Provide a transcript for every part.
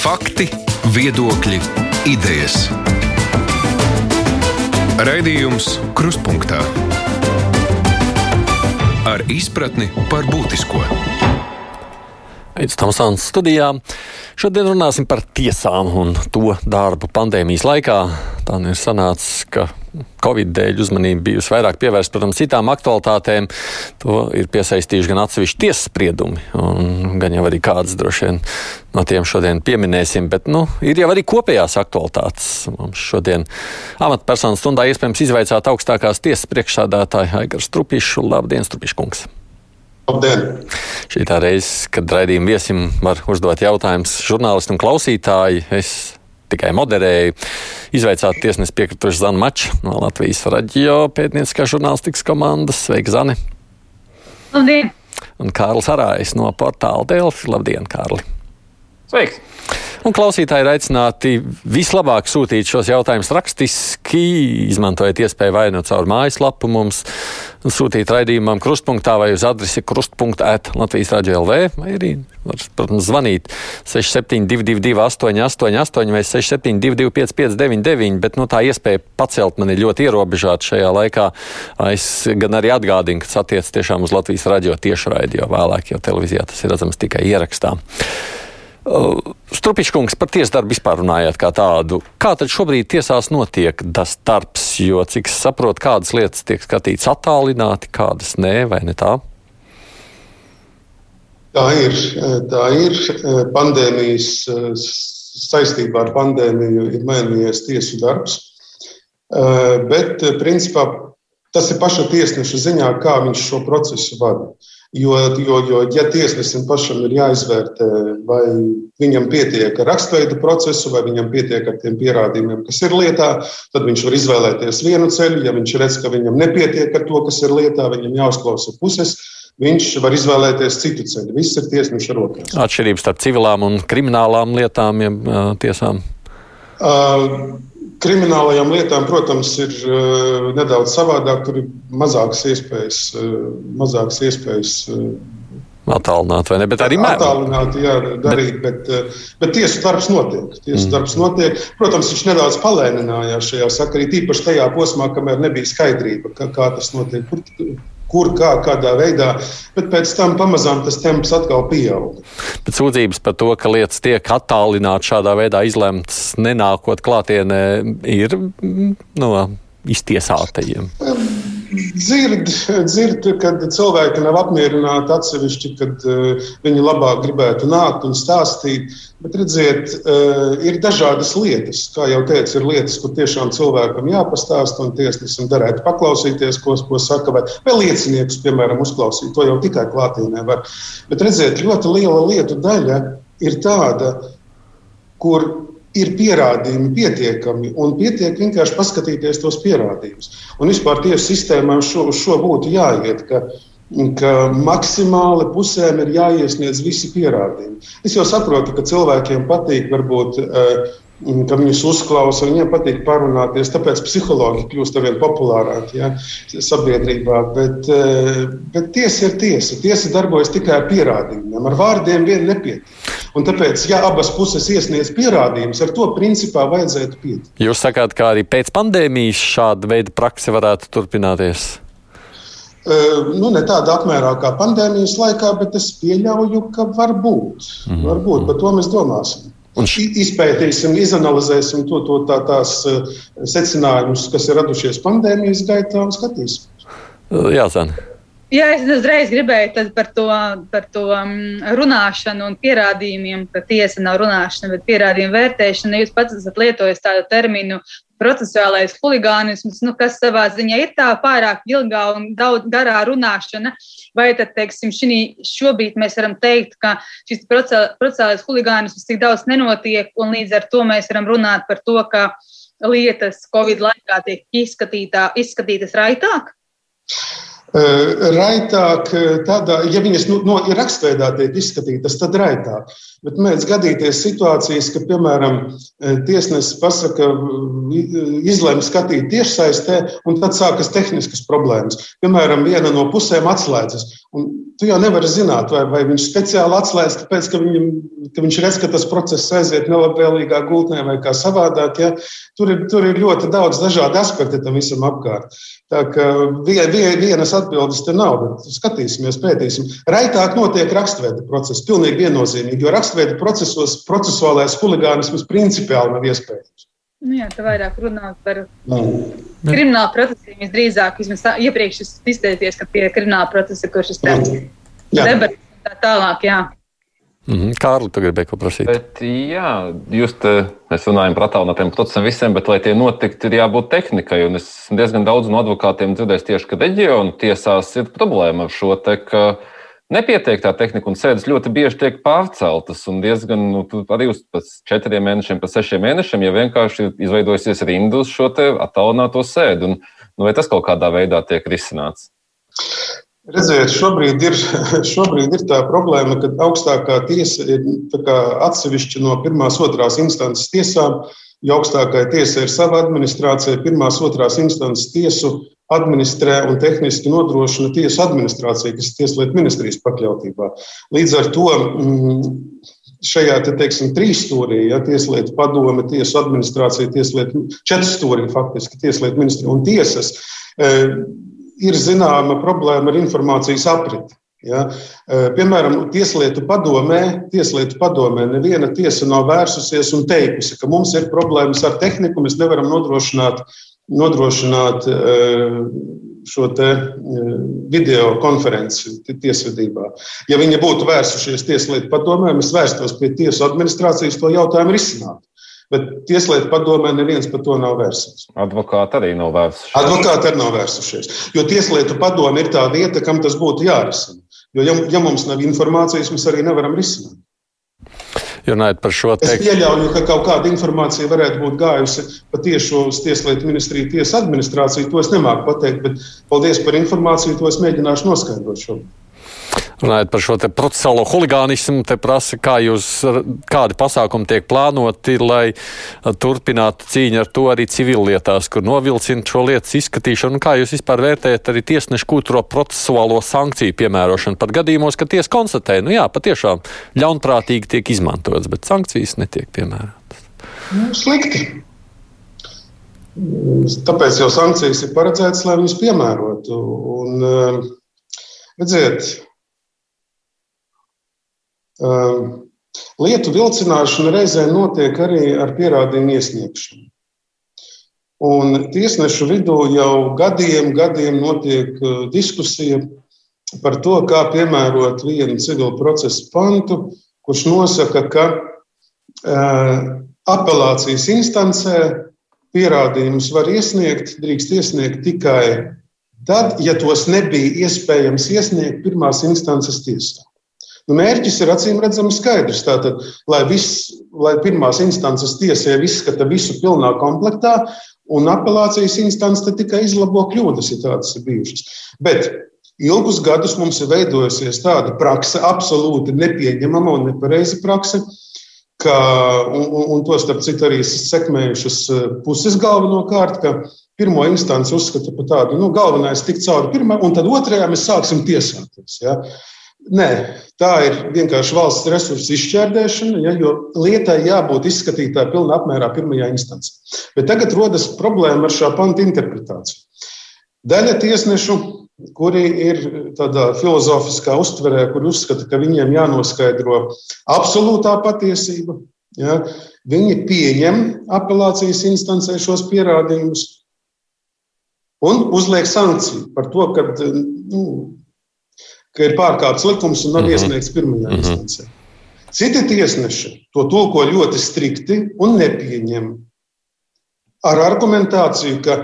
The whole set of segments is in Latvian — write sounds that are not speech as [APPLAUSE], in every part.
Fakti, viedokļi, idejas. Raidījums Kruspunkta ar izpratni par būtisko. Aizsmeļamies Tamsānas studijā. Šodien runāsim par tiesām un to darbu pandēmijas laikā. Tā ir sanācis, ka Covid dēļ uzmanība bijusi vairāk pievērsta, protams, citām aktualitātēm. To ir piesaistījuši gan atsevišķi tiesas spriedumi, gan jau arī kādas droši vien no tiem šodien pieminēsim. Bet nu, ir jau arī kopējās aktualitātes. Mums šodien amatpersonu stundā iespējams izvaicāt augstākās tiesas priekšsādātāju Aigars Strupišu. Labdien, Strupiškungs! Labdien! Šī tā reize, kad raidījuma viesim var uzdot jautājumus žurnālisti un klausītāji. Es tikai moderēju. Izveicāt tiesnesi piekrituši Zana Mača no Latvijas radio pētnieciskās žurnālistikas komandas. Sveiki, Zani! Labdien! Un Kārlis Arājs no portāla Delfi. Labdien, Kārli! Sveiks! Un klausītāji ir aicināti vislabāk sūtīt šos jautājumus rakstiski, izmantojot iespēju vai nu caur mājaslapu mums sūtīt raidījumam krustpunktā vai uz adresi krustpunktēt Latvijas radio LV, vai arī, var, protams, zvanīt 6722 888 vai 672 559, bet nu, tā iespēja pacelt man ir ļoti ierobežāta šajā laikā. Es gan arī atgādinu, ka tas attiec tiešām uz Latvijas radio tiešraidi, jo vēlāk jau televīzijā tas ir redzams tikai ierakstā. Strupiškungs par tiesdarbu vispār runājāt kā tādu. Kā tad šobrīd tiesās notiek tas darbs, jo, cik es saprotu, kādas lietas tiek skatītas attālināti, kādas nē, vai ne tā? Tā ir. Tā ir. Pandēmijas saistībā ar pandēmiju ir mainījies tiesu darbs. Bet, principā, tas ir paša tiesneša ziņā, kā viņš šo procesu vada. Jo, jo, jo ja tiesnesim pašam ir jāizvērtē, vai viņam pietiek ar raksturveidu procesu, vai viņam pietiek ar tiem pierādījumiem, kas ir lietā, tad viņš var izvēlēties vienu ceļu. Ja viņš redz, ka viņam nepietiek ar to, kas ir lietā, viņam jāuzklausa puses. Viņš var izvēlēties citu ceļu. Viss ir tiesneša rokās. Atšķirības starp civilām un kriminālām lietām, ja tiesām? Uh, Kriminālajām lietām, protams, ir uh, nedaudz savādāk. Tur ir mazākas iespējas, uh, mazākas iespējas uh, Attālināt, vai ne? Bet arī mēģināt. Attālināt, jā, darīt, bet, bet, bet tiesu darbs notiek. Tiesu mm. darbs notiek. Protams, viņš nedaudz palēninājās šajā sakarā, tīpaši tajā posmā, kamēr nebija skaidrība, kā, kā tas notiek. Kur, kur, kā, kādā veidā, bet pēc tam pamazām tas temps atkal pieauga. Bet sūdzības par to, ka lietas tiek attālināti šādā veidā izlemtas, nenākot klātienē, ir mm, no iztiesātajiem. Dzird, dzird, kad cilvēki nav apmierināti atsevišķi, kad uh, viņi labāk gribētu nākt un stāstīt. Bet, redziet, uh, ir dažādas lietas. Kā jau teicu, ir lietas, kur tiešām cilvēkam jāpastāsta, un tiesnesim derētu paklausīties, ko, ko saka, vai, vai lieciniekus, piemēram, uzklausīt. To jau tikai klātienē var. Bet, redziet, ļoti liela lietu daļa ir tāda, kur ir pierādījumi pietiekami, un pietiek vienkārši paskatīties tos pierādījumus. Un vispār tiesu sistēmā šo, šo būtu jāiet. Ka, ka maksimāli pusēm ir jāiesniedz visi pierādījumi. Es jau saprotu, ka cilvēkiem patīk varbūt uh, ka viņus uzklausa, viņiem patīk parunāties. Tāpēc psihologi kļūst ar vien populārāki ja, sabiedrībā. Bet, eh, bet tiesa ir tiesa. Tiesa darbojas tikai ar pierādījumiem. Ar vārdiem vien nepietiek. Un tāpēc, ja abas puses iesniedz pierādījumus, ar to principā vajadzētu pietikt. Jūs sakāt, ka arī pēc pandēmijas šāda veida praksa varētu turpināties? Nu, ne tādā apmērā kā pandēmijas laikā, bet es pieļauju, ka var būt. Mm -hmm. Varbūt par to mēs domāsim. Un š... Izpētīsim, izanalizēsim to, to tā, tās secinājumus, kas ir radušies pandēmijas gaitā, un skatīsimies. Jā, Zana. Jā, es uzreiz gribēju par to, par to mm, runāšanu un pierādījumiem, ka tiesa nav runāšana, bet pierādījuma vērtēšana. Jūs pats esat lietojis tādu terminu procesuālais huligānisms, nu, kas savā ziņā ir tā pārāk ilgā un daudz garā runāšana. Vai tad, teiksim, šī, šobrīd mēs varam teikt, ka šis procesuālais huligānisms tik daudz nenotiek, un līdz ar to mēs varam runāt par to, ka lietas Covid laikā tiek izskatītā, izskatītas raitāk? Raitāk, tādā, ja viņas nu, no, ir rakstveidā tiek izskatītas, tad raitāk. Bet mēdz gadīties situācijas, ka, piemēram, tiesnesis pasaka, izlēma skatīt tiešsaistē, un tad sākas tehniskas problēmas. Piemēram, viena no pusēm atslēdzas. Un tu jau nevari zināt, vai, vai viņš speciāli atslēdz, tāpēc, ka, viņam, ka viņš redz, ka tas process aiziet nelabvēlīgā gultnē vai kā savādāk. Ja? Tur, ir, tur ir ļoti daudz dažādu aspektu tam visam apkārt. Tā kā vienas atbildes te nav, bet skatīsimies, pētīsim. Raitāk notiek rakstveida process, pilnīgi viennozīmīgi, jo rakstveida procesos procesuālais huligānisms principiāli nav iespējams. Nu jā, tā vairāk runāt par kriminālu procesiem. Visdrīzāk, vismaz tā, iepriekš es izteicos, ka pie krimināla procesa, kurš ir tāds debats, tā tālāk, jā. -hmm. Kārli, tu gribēji ko prasīt? Bet, jā, jūs te, mēs runājam par attālinātiem procesiem visiem, bet, lai tie notiktu, ir jābūt tehnikai. Un es diezgan daudz no advokātiem dzirdēju tieši, ka reģionu tiesās ir problēma ar šo te, ka Nepietiek tā tehnika, un sēdes ļoti bieži tiek pārceltas. Diezgan nu, arī uz četriem mēnešiem, pēc sešiem mēnešiem, ja vienkārši ir izveidojusies rinda uz šo attālināto sēdi. Un, nu, vai tas kaut kādā veidā tiek risināts? Redziet, šobrīd ir, [LAUGHS] šobrīd ir tā problēma, ka augstākā tiesa ir atsevišķa no pirmās, otrās instances tiesām. Jo augstākā tiesa ir sava administrācija, pirmās, otrās instances tiesu administrē un tehniski nodrošina tiesu administrācija, kas ir Tieslietu ministrijas pakļautībā. Līdz ar to mm, šajā te, teiksim, trīs stūrī, ja tieslietu padome, tiesu administrācija, tieslietu četru stūrī faktiski tieslietu ministrija un tiesas, e, ir zināma problēma ar informācijas apriti. Ja? E, piemēram, Tieslietu padomē, tieslietu padomē neviena tiesa nav vērsusies un teikusi, ka mums ir problēmas ar tehniku, mēs nevaram nodrošināt nodrošināt eh, šo eh, video konferenci tiesvedībā. Ja viņi būtu vērsušies Tieslietu padomē, mēs vērstos pie tiesu administrācijas to jautājumu risināt. Bet Tieslietu padomē neviens par to nav vērsies. Advokāti arī nav vērsušies. Advokāti arī nav vērsušies. Jo Tieslietu padome ir tā vieta, kam tas būtu jārisina. Jo, ja, ja mums nav informācijas, mēs arī nevaram risināt. Runājot par šo teikt. Es pieļauju, ka kaut kāda informācija varētu būt gājusi patiešo uz Tieslietu ministriju, tiesu administrāciju. To es nemāku pateikt, bet paldies par informāciju. To es mēģināšu noskaidrot šobrīd. Runājot par šo procesālo huligānismu, te prasa, kā jūs, kādi pasākumi tiek plānoti, lai turpinātu cīņu ar to arī civillietās, kur novilcina šo lietas izskatīšanu. Kā jūs vispār vērtējat arī tiesnešu kultūro procesuālo sankciju piemērošanu pat gadījumos, ka tiesa konstatē, nu jā, patiešām ļaunprātīgi tiek izmantots, bet sankcijas netiek piemērotas? Nu, slikti. Tāpēc jau sankcijas ir paredzētas, lai viņas piemērotu. Un, redziet, Ehm, lietu vilcināšana reizē notiek arī ar pierādījumu iesniegšanu. Un tiesnešu vidū jau gadiem, gadiem notiek eh, diskusija par to, kā piemērot vienu civilu procesu pantu, kurš nosaka, ka uh, apelācijas instancē pierādījumus var iesniegt, drīkst iesniegt tikai tad, ja tos nebija iespējams iesniegt pirmās instances tiesā. Nu, mērķis ir acīm redzami skaidrs. Tātad, lai, viss, lai pirmās instances tiesē izskata visu pilnā komplektā, un apelācijas instance tikai izlabo kļūdas, ja tādas ir bijušas. Bet ilgus gadus mums ir veidojusies tāda praksa, absolūti nepieņemama un nepareiza praksa, ka, un, un, un to starp citu arī sekmējušas eh, puses galvenokārt, ka pirmo instanci uzskata par tādu, nu, galvenais tikt cauri pirmā, un tad otrajā mēs sāksim tiesāties. Ja? Nē, tā ir vienkārši valsts resursu izšķērdēšana, ja, jo lietai jābūt izskatītāji pilnā apmērā pirmajā instancē. Bet tagad rodas problēma ar šā panta interpretāciju. Daļa tiesnešu, kuri ir tādā filozofiskā uztverē, kur uzskata, ka viņiem jānoskaidro absolūtā patiesība, ja, viņi pieņem apelācijas instancē šos pierādījumus un uzliek sankciju par to, ka nu, ka ir pārkāpts likums un nav mm -hmm. iesniegts pirmajā mm -hmm. instancē. Citi tiesneši to tulko ļoti strikti un nepieņem ar argumentāciju, ka,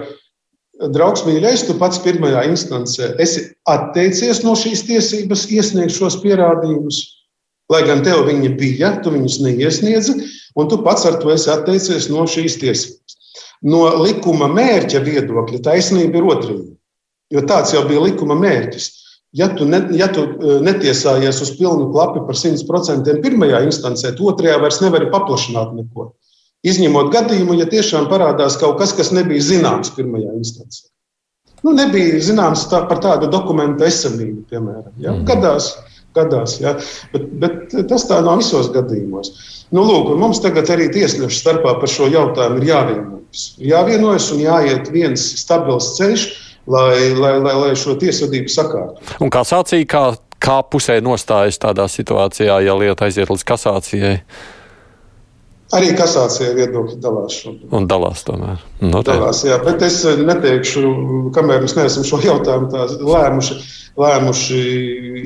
draugs mīļais, tu pats pirmajā instancē esi atteicies no šīs tiesības iesniegt šos pierādījumus. Lai gan tev viņi bija, tu viņus neiesniedzi, un tu pats ar to esi atteicies no šīs tiesības. No likuma mērķa viedokļa taisnība ir otrība. Jo tāds jau bija likuma mērķis. Ja tu, ne, ja tu netiesājies uz pilnu klapu par 100% pirmajā instancē, tad otrajā vairs nevari paplašināt neko. Izņemot gadījumu, ja tiešām parādās kaut kas, kas nebija zināms pirmajā instancē. Nu, nebija zināms tā, par tādu dokumentu esamību, piemēram. Ja? Mm. Gadās, gadās ja? bet, bet tas tā nav visos gadījumos. Nu, lūk, mums tagad arī tiesnešu starpā par šo jautājumu ir jāvienojas. Ir jāvienojas un jāiet viens stabils ceļš, lai, lai, lai, lai šo tiesvedību sakārtotu. Un kā sācīja, kā, kā pusē nostājas tādā situācijā, ja lieta aiziet līdz kasācijai? Arī kasācijā viedokļi dalās šobrīd. Un dalās tomēr. No nu, dalās, jā, bet es neteikšu, kamēr mēs neesam šo jautājumu lēmuši, lēmuši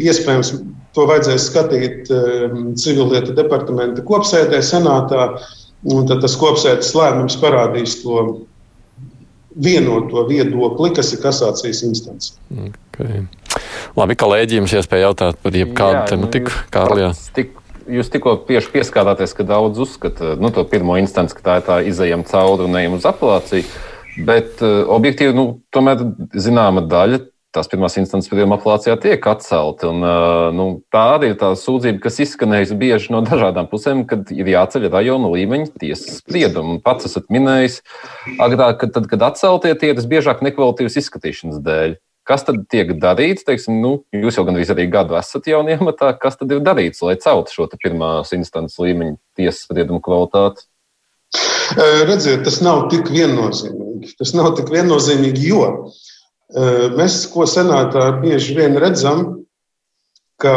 iespējams To vajadzēs skatīt ehm, civilietu departamenta kopsēdē, senātā. Tad tas kopsēdes lēmums parādīs to vienoto viedokli, kas ir kasācijas instance. Okay. Labi, kolēģi, jums iespēja jautāt par jebkādu tematiku. Kārlijā. Tik, jūs tikko tieši pieskārāties, ka daudz uzskata nu, to pirmo instanci, ka tā ir tā izējama cauri un ejam uz apelāciju. Bet uh, objektīvi, nu, tomēr zināma daļa tās pirmās instances sprieduma apelācijā tiek atcelti. Un, nu, tā arī ir tā sūdzība, kas izskanējusi bieži no dažādām pusēm, kad ir jāceļ rajona līmeņa tiesas spriedumi. Pats esat minējis, agrāk, kad, tad, kad atceltie tie ir biežāk nekvalitīvas izskatīšanas dēļ. Kas tad tiek darīts? Teiksim, nu, jūs jau gandrīz arī gadu esat jaunā iemetā. Kas tad ir darīts, lai celtu šo pirmās instances līmeņa tiesas spriedumu kvalitāti? Redziet, tas nav tik viennozīmīgi. Tas nav tik viennozīmīgi, jo uh, Mēs, ko senātā bieži vien redzam, ka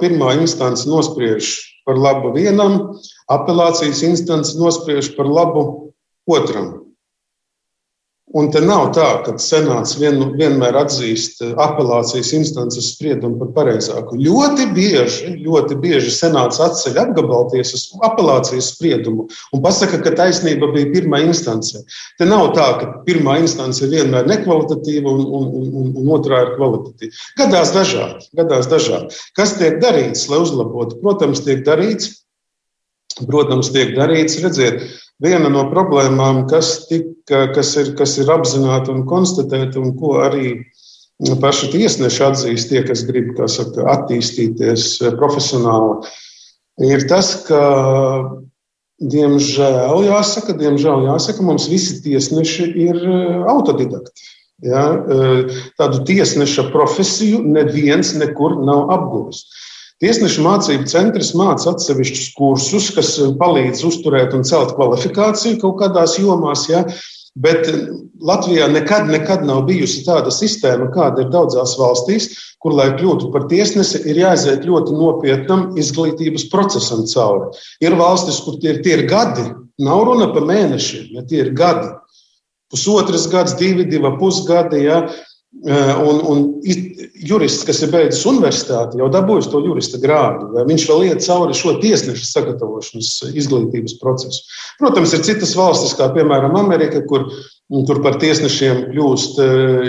pirmā instance nospriež par labu vienam, apelācijas instance nospriež par labu otram. Un te nav tā, ka senāts vien, vienmēr atzīst apelācijas instances spriedumu par pareizāku. Ļoti bieži, ļoti bieži senāts atceļ apgabaltiesas apelācijas spriedumu un pasaka, ka taisnība bija pirmā instance. Te nav tā, ka pirmā instance ir vienmēr nekvalitatīva un, un, un, un otrā ir kvalitatīva. Gadās dažādi, gadās dažādi. Kas tiek darīts, lai uzlabotu? Protams, tiek darīts. Protams, tiek darīts, redziet, viena no problēmām, kas, tika, kas, ir, kas ir apzināta un konstatēta, un ko arī paši tiesneši atzīst, tie, kas grib saka, attīstīties profesionāli, ir tas, ka, diemžēl, jāsaka, diemžēl jāsaka, mums visi tiesneši ir autodidakti. Ja? Tādu tiesneša profesiju neviens nekur nav apguvis. Tiesnešu mācību centrs māca atsevišķus kursus, kas eh, palīdz uzturēt un celt kvalifikāciju kaut kādās jomās. Ja? Bet eh, Latvijā nekad, nekad nav bijusi tāda sistēma, kāda ir daudzās valstīs, kur, lai kļūtu par tiesnesi, ir jāiziet ļoti nopietnam izglītības procesam cauri. Ir valstis, kur tie ir, tie ir gadi, nav runa par mēnešiem, ja tie ir gadi. Pusotras gads, divi, divi pusgadi. Ja? Un, un jurists, kas ir beidzis universitāti, jau dabūjis to jurista grādu. Viņš vēl iet cauri šo tiesneša sagatavošanas izglītības procesu. Protams, ir citas valstis, kā piemēram Amerika, kur, kur par tiesnešiem kļūst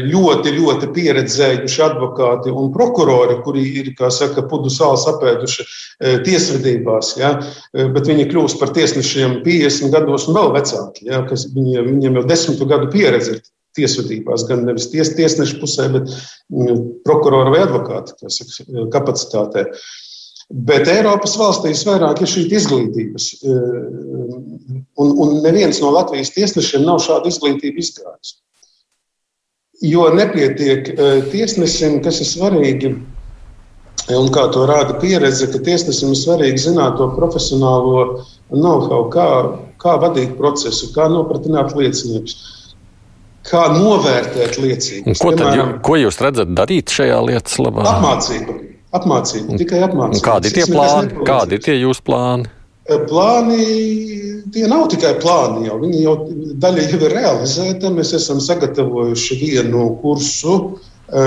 ļoti, ļoti pieredzējuši advokāti un prokurori, kuri ir, kā saka, pudu sāls apēduši tiesvedībās. Ja? Bet viņi kļūst par tiesnešiem 50 gados un vēl vecāki, ja? kas viņiem, viņiem jau desmitu gadu pieredze ir tiesvedībās, gan nevis ties, tiesneša pusē, bet mm, prokurora vai advokāta kapacitātē. Bet Eiropas valstīs vairāk ir šī izglītības, eh, un, un neviens no Latvijas tiesnešiem nav šādu izglītību izgājis. Jo nepietiek eh, tiesnesim, kas ir svarīgi, un kā to rāda pieredze, ka tiesnesim ir svarīgi zināt to profesionālo know-how, kā, kā vadīt procesu, kā nopratināt lieciniekus kā novērtēt liecības. Ko, Piemēram, jū, ko jūs redzat darīt šajā lietas labā? Apmācība. apmācība tikai apmācība. Kādi ir tie plāni? Kādi ir tie jūsu plāni? E, plāni, tie nav tikai plāni, jau. viņi jau daļai jau ir realizēti. Mēs esam sagatavojuši vienu kursu. E,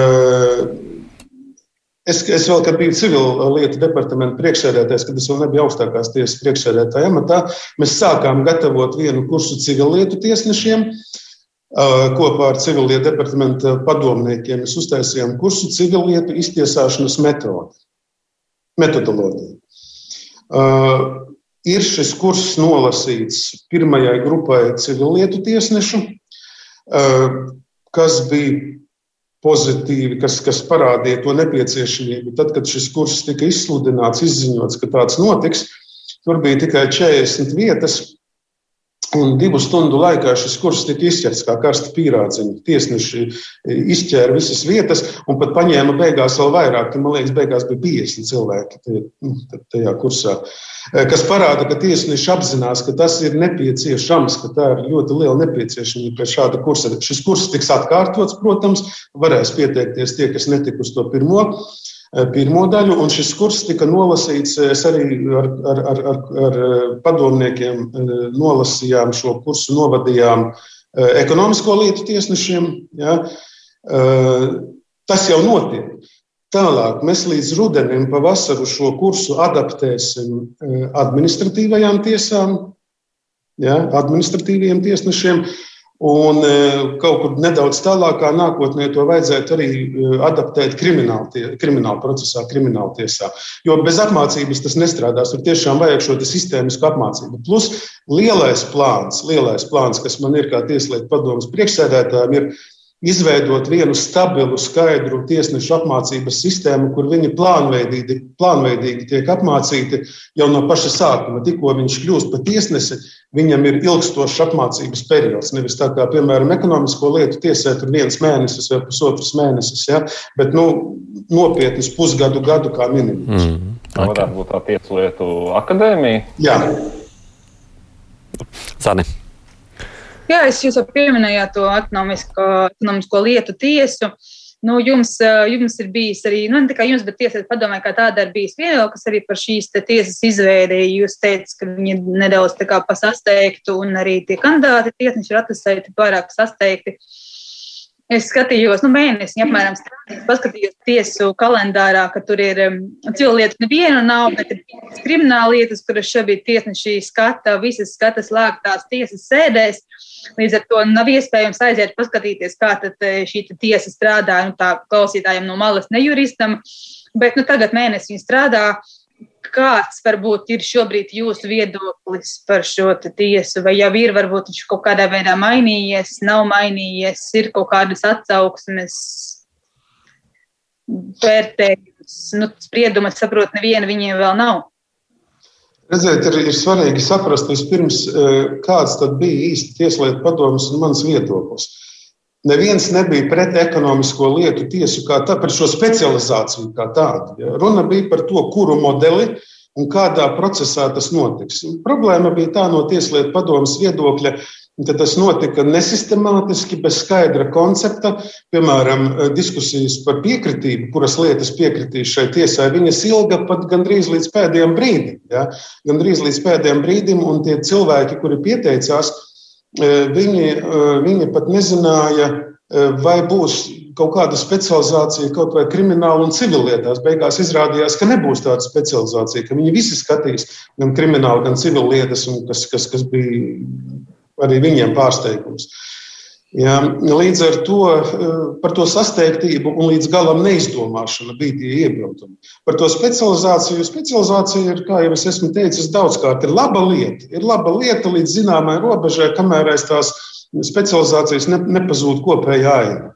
es, es vēl, kad biju civil lietu departamenta priekšsēdētājs, kad es vēl nebiju augstākās tiesas priekšsēdētāja amatā, mēs sākām gatavot vienu kursu civil lietu tiesnešiem. Uh, kopā ar civilietu departamenta padomniekiem mēs uztaisījām kursu civilietu iztiesāšanas metodi, metodoloģiju. Uh, ir šis kurs nolasīts pirmajai grupai civilietu tiesnešu, uh, kas bija pozitīvi, kas, kas parādīja to nepieciešamību. Tad, kad šis kurs tika izsludināts, izziņots, ka tāds notiks, tur bija tikai 40 vietas. Un divu stundu laikā šis kurs tika izķerts kā karsta pīrādziņa. Tiesneši izķēra visas vietas un pat paņēma beigās vēl vairāk. Man liekas, beigās bija 50 cilvēki nu, tajā kursā. Kas parāda, ka tiesneši apzinās, ka tas ir nepieciešams, ka tā ir ļoti liela nepieciešamība pēc šāda kursa. Šis kurs tiks atkārtots, protams, varēs pieteikties tie, kas netika uz to pirmo. Eh, pirmo daļu, un šis kurs tika nolasīts. Es arī ar, ar, ar, ar, ar eh, padomniekiem eh, nolasījām šo kursu, novadījām ekonomisko lietu tiesnešiem. Ja. Tas jau notiek. Tālāk mēs līdz rudenim, pavasaru šo kursu adaptēsim administratīvajām tiesām, ja, administratīviem tiesnešiem. Un e, kaut kur nedaudz tālākā nākotnē to vajadzētu arī e, adaptēt krimināla, tie, krimināla procesā, krimināla tiesā. Jo bez apmācības tas nestrādās. Tur tiešām vajag šo sistēmisku apmācību. Plus lielais plāns, lielais plāns, kas man ir kā tieslietu padomus priekšsēdētājiem, ir izveidot vienu stabilu, skaidru tiesnešu apmācības sistēmu, kur viņi plānveidīgi, plānveidīgi tiek apmācīti jau no paša sākuma. Tikko viņš kļūst par tiesnesi, viņam ir ilgstošs apmācības periods. Nevis tā kā, piemēram, ekonomisko lietu tiesē, tur viens mēnesis vai pusotrs mēnesis, ja? bet nu, nopietnis pusgadu, gadu kā minimums. Mm, okay. Tā varētu būt tā tieslietu akadēmija. Jā. Zani. Jā, es jūs jau pieminējāt to ekonomisko, ekonomisko lietu tiesu. Nu, jums, jums ir bijis arī, nu, ne tikai jums, bet tiesas padomē, kā tāda ir bijis viedoklis arī par šīs tiesas izveidi. Jūs teicat, ka viņi nedaudz tā kā pasasteigtu un arī tie kandidāti tiesneši ir atrasēti pārāk sasteigti. Uh, Es skatījos, nu, mēnesi apmēram strādājot, paskatījos tiesu kalendārā, ka tur ir um, cilvēku neviena nav, bet ir krimināla lietas, kuras šobrīd tiesneši skata, visas skata slēgtās tiesas sēdēs. Līdz ar to nav iespējams aiziet paskatīties, kā eh, šī tiesa strādā, nu, tā klausītājiem no malas nejuristam, bet nu, tagad mēnesi viņi strādā kāds varbūt ir šobrīd jūsu viedoklis par šo tiesu, vai jau ir varbūt viņš kaut kādā veidā mainījies, nav mainījies, ir kaut kādas atsauksmes, vērtējums, nu, sprieduma, es saprotu, neviena viņiem vēl nav. Redziet, ir, ir svarīgi saprast vispirms, eh, kāds tad bija īsti tieslietu padomus un mans viedoklis. Neviens nebija pret ekonomisko lietu tiesu kā tā, par šo specializāciju kā tādu. Ja. Runa bija par to, kuru modeli un kādā procesā tas notiks. Un problēma bija tā no tieslietu padomas viedokļa, ka tas notika nesistemātiski, bez skaidra koncepta. Piemēram, diskusijas par piekritību, kuras lietas piekritīs šai tiesai, viņas ilga pat gandrīz līdz pēdējiem brīdim. Ja. Gandrīz līdz pēdējiem brīdim, un tie cilvēki, kuri pieteicās, Viņi, viņi pat nezināja, vai būs kaut kāda specializācija kaut vai krimināla un civillietās. Beigās izrādījās, ka nebūs tāda specializācija, ka viņi visi skatīs gan kriminālu, gan civillietas, kas, kas, kas bija arī viņiem pārsteigums. Ja, līdz ar to par to sasteigtību un līdz galam neizdomāšanu bija tie iebildumi. Par to specializāciju. Specializācija ir, kā jau es esmu teicis, daudzkārt ir laba lieta. Ir laba lieta līdz zināmai robežai, kamēr aiz tās specializācijas ne, nepazūd kopējā aina.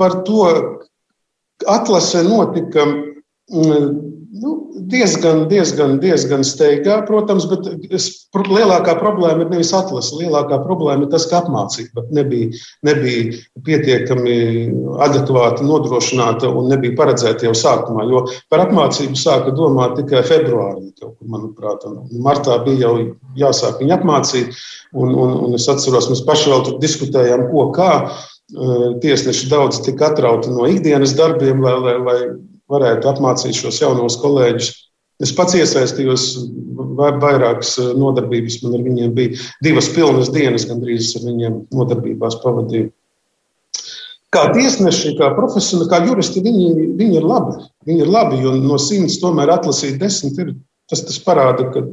Par to atlase notika Nu, diezgan, diezgan, diezgan steigā, protams, bet lielākā problēma ir nevis atlase. Lielākā problēma ir tas, ka apmācība nebija, nebija pietiekami adekvāti nodrošināta un nebija paredzēta jau sākumā. Jo par apmācību sāka domāt tikai februārī, kaut kur, manuprāt. Martā bija jau jāsāk viņu apmācīt, un, un, un es atceros, mēs paši vēl tur diskutējām, ko kā. Tiesneši daudz tika atrauti no ikdienas darbiem, lai, lai, lai varētu apmācīt šos jaunos kolēģus. Es pats iesaistījos vairākas eh, nodarbības, man ar viņiem bija divas pilnas dienas, gandrīz ar viņiem nodarbībās pavadīju. Kā tiesneši, kā profesionāli, kā juristi, viņi, viņi ir labi. Viņi ir labi, jo no simts tomēr atlasīt desmit ir, tas, tas parāda, ka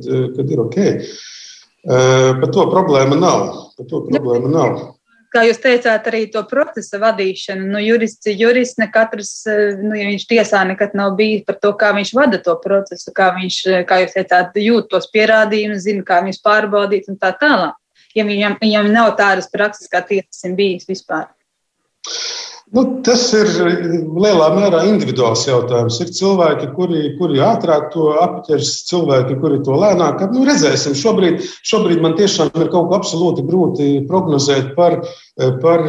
ir ok. Eh, par to problēma nav. Par to problēma nav kā jūs teicāt, arī to procesa vadīšanu. Nu, jurists ir jurists, ne katrs, eh, nu, ja viņš tiesā nekad nav bijis par to, kā viņš vada to procesu, kā viņš, eh, kā jūs teicāt, jūt tos pierādījumus, zina, kā viņus pārbaudīt un tā tālāk. Ja viņam, viņam nav tādas prakses, kā tiesas ir bijis vispār. Nu, tas ir lielā mērā individuāls jautājums. Ir cilvēki, kuri, kuri ātrāk to apķers, cilvēki, kuri to lēnāk. Nu, redzēsim, šobrīd, šobrīd man tiešām ir kaut kas absolūti grūti prognozēt par, par,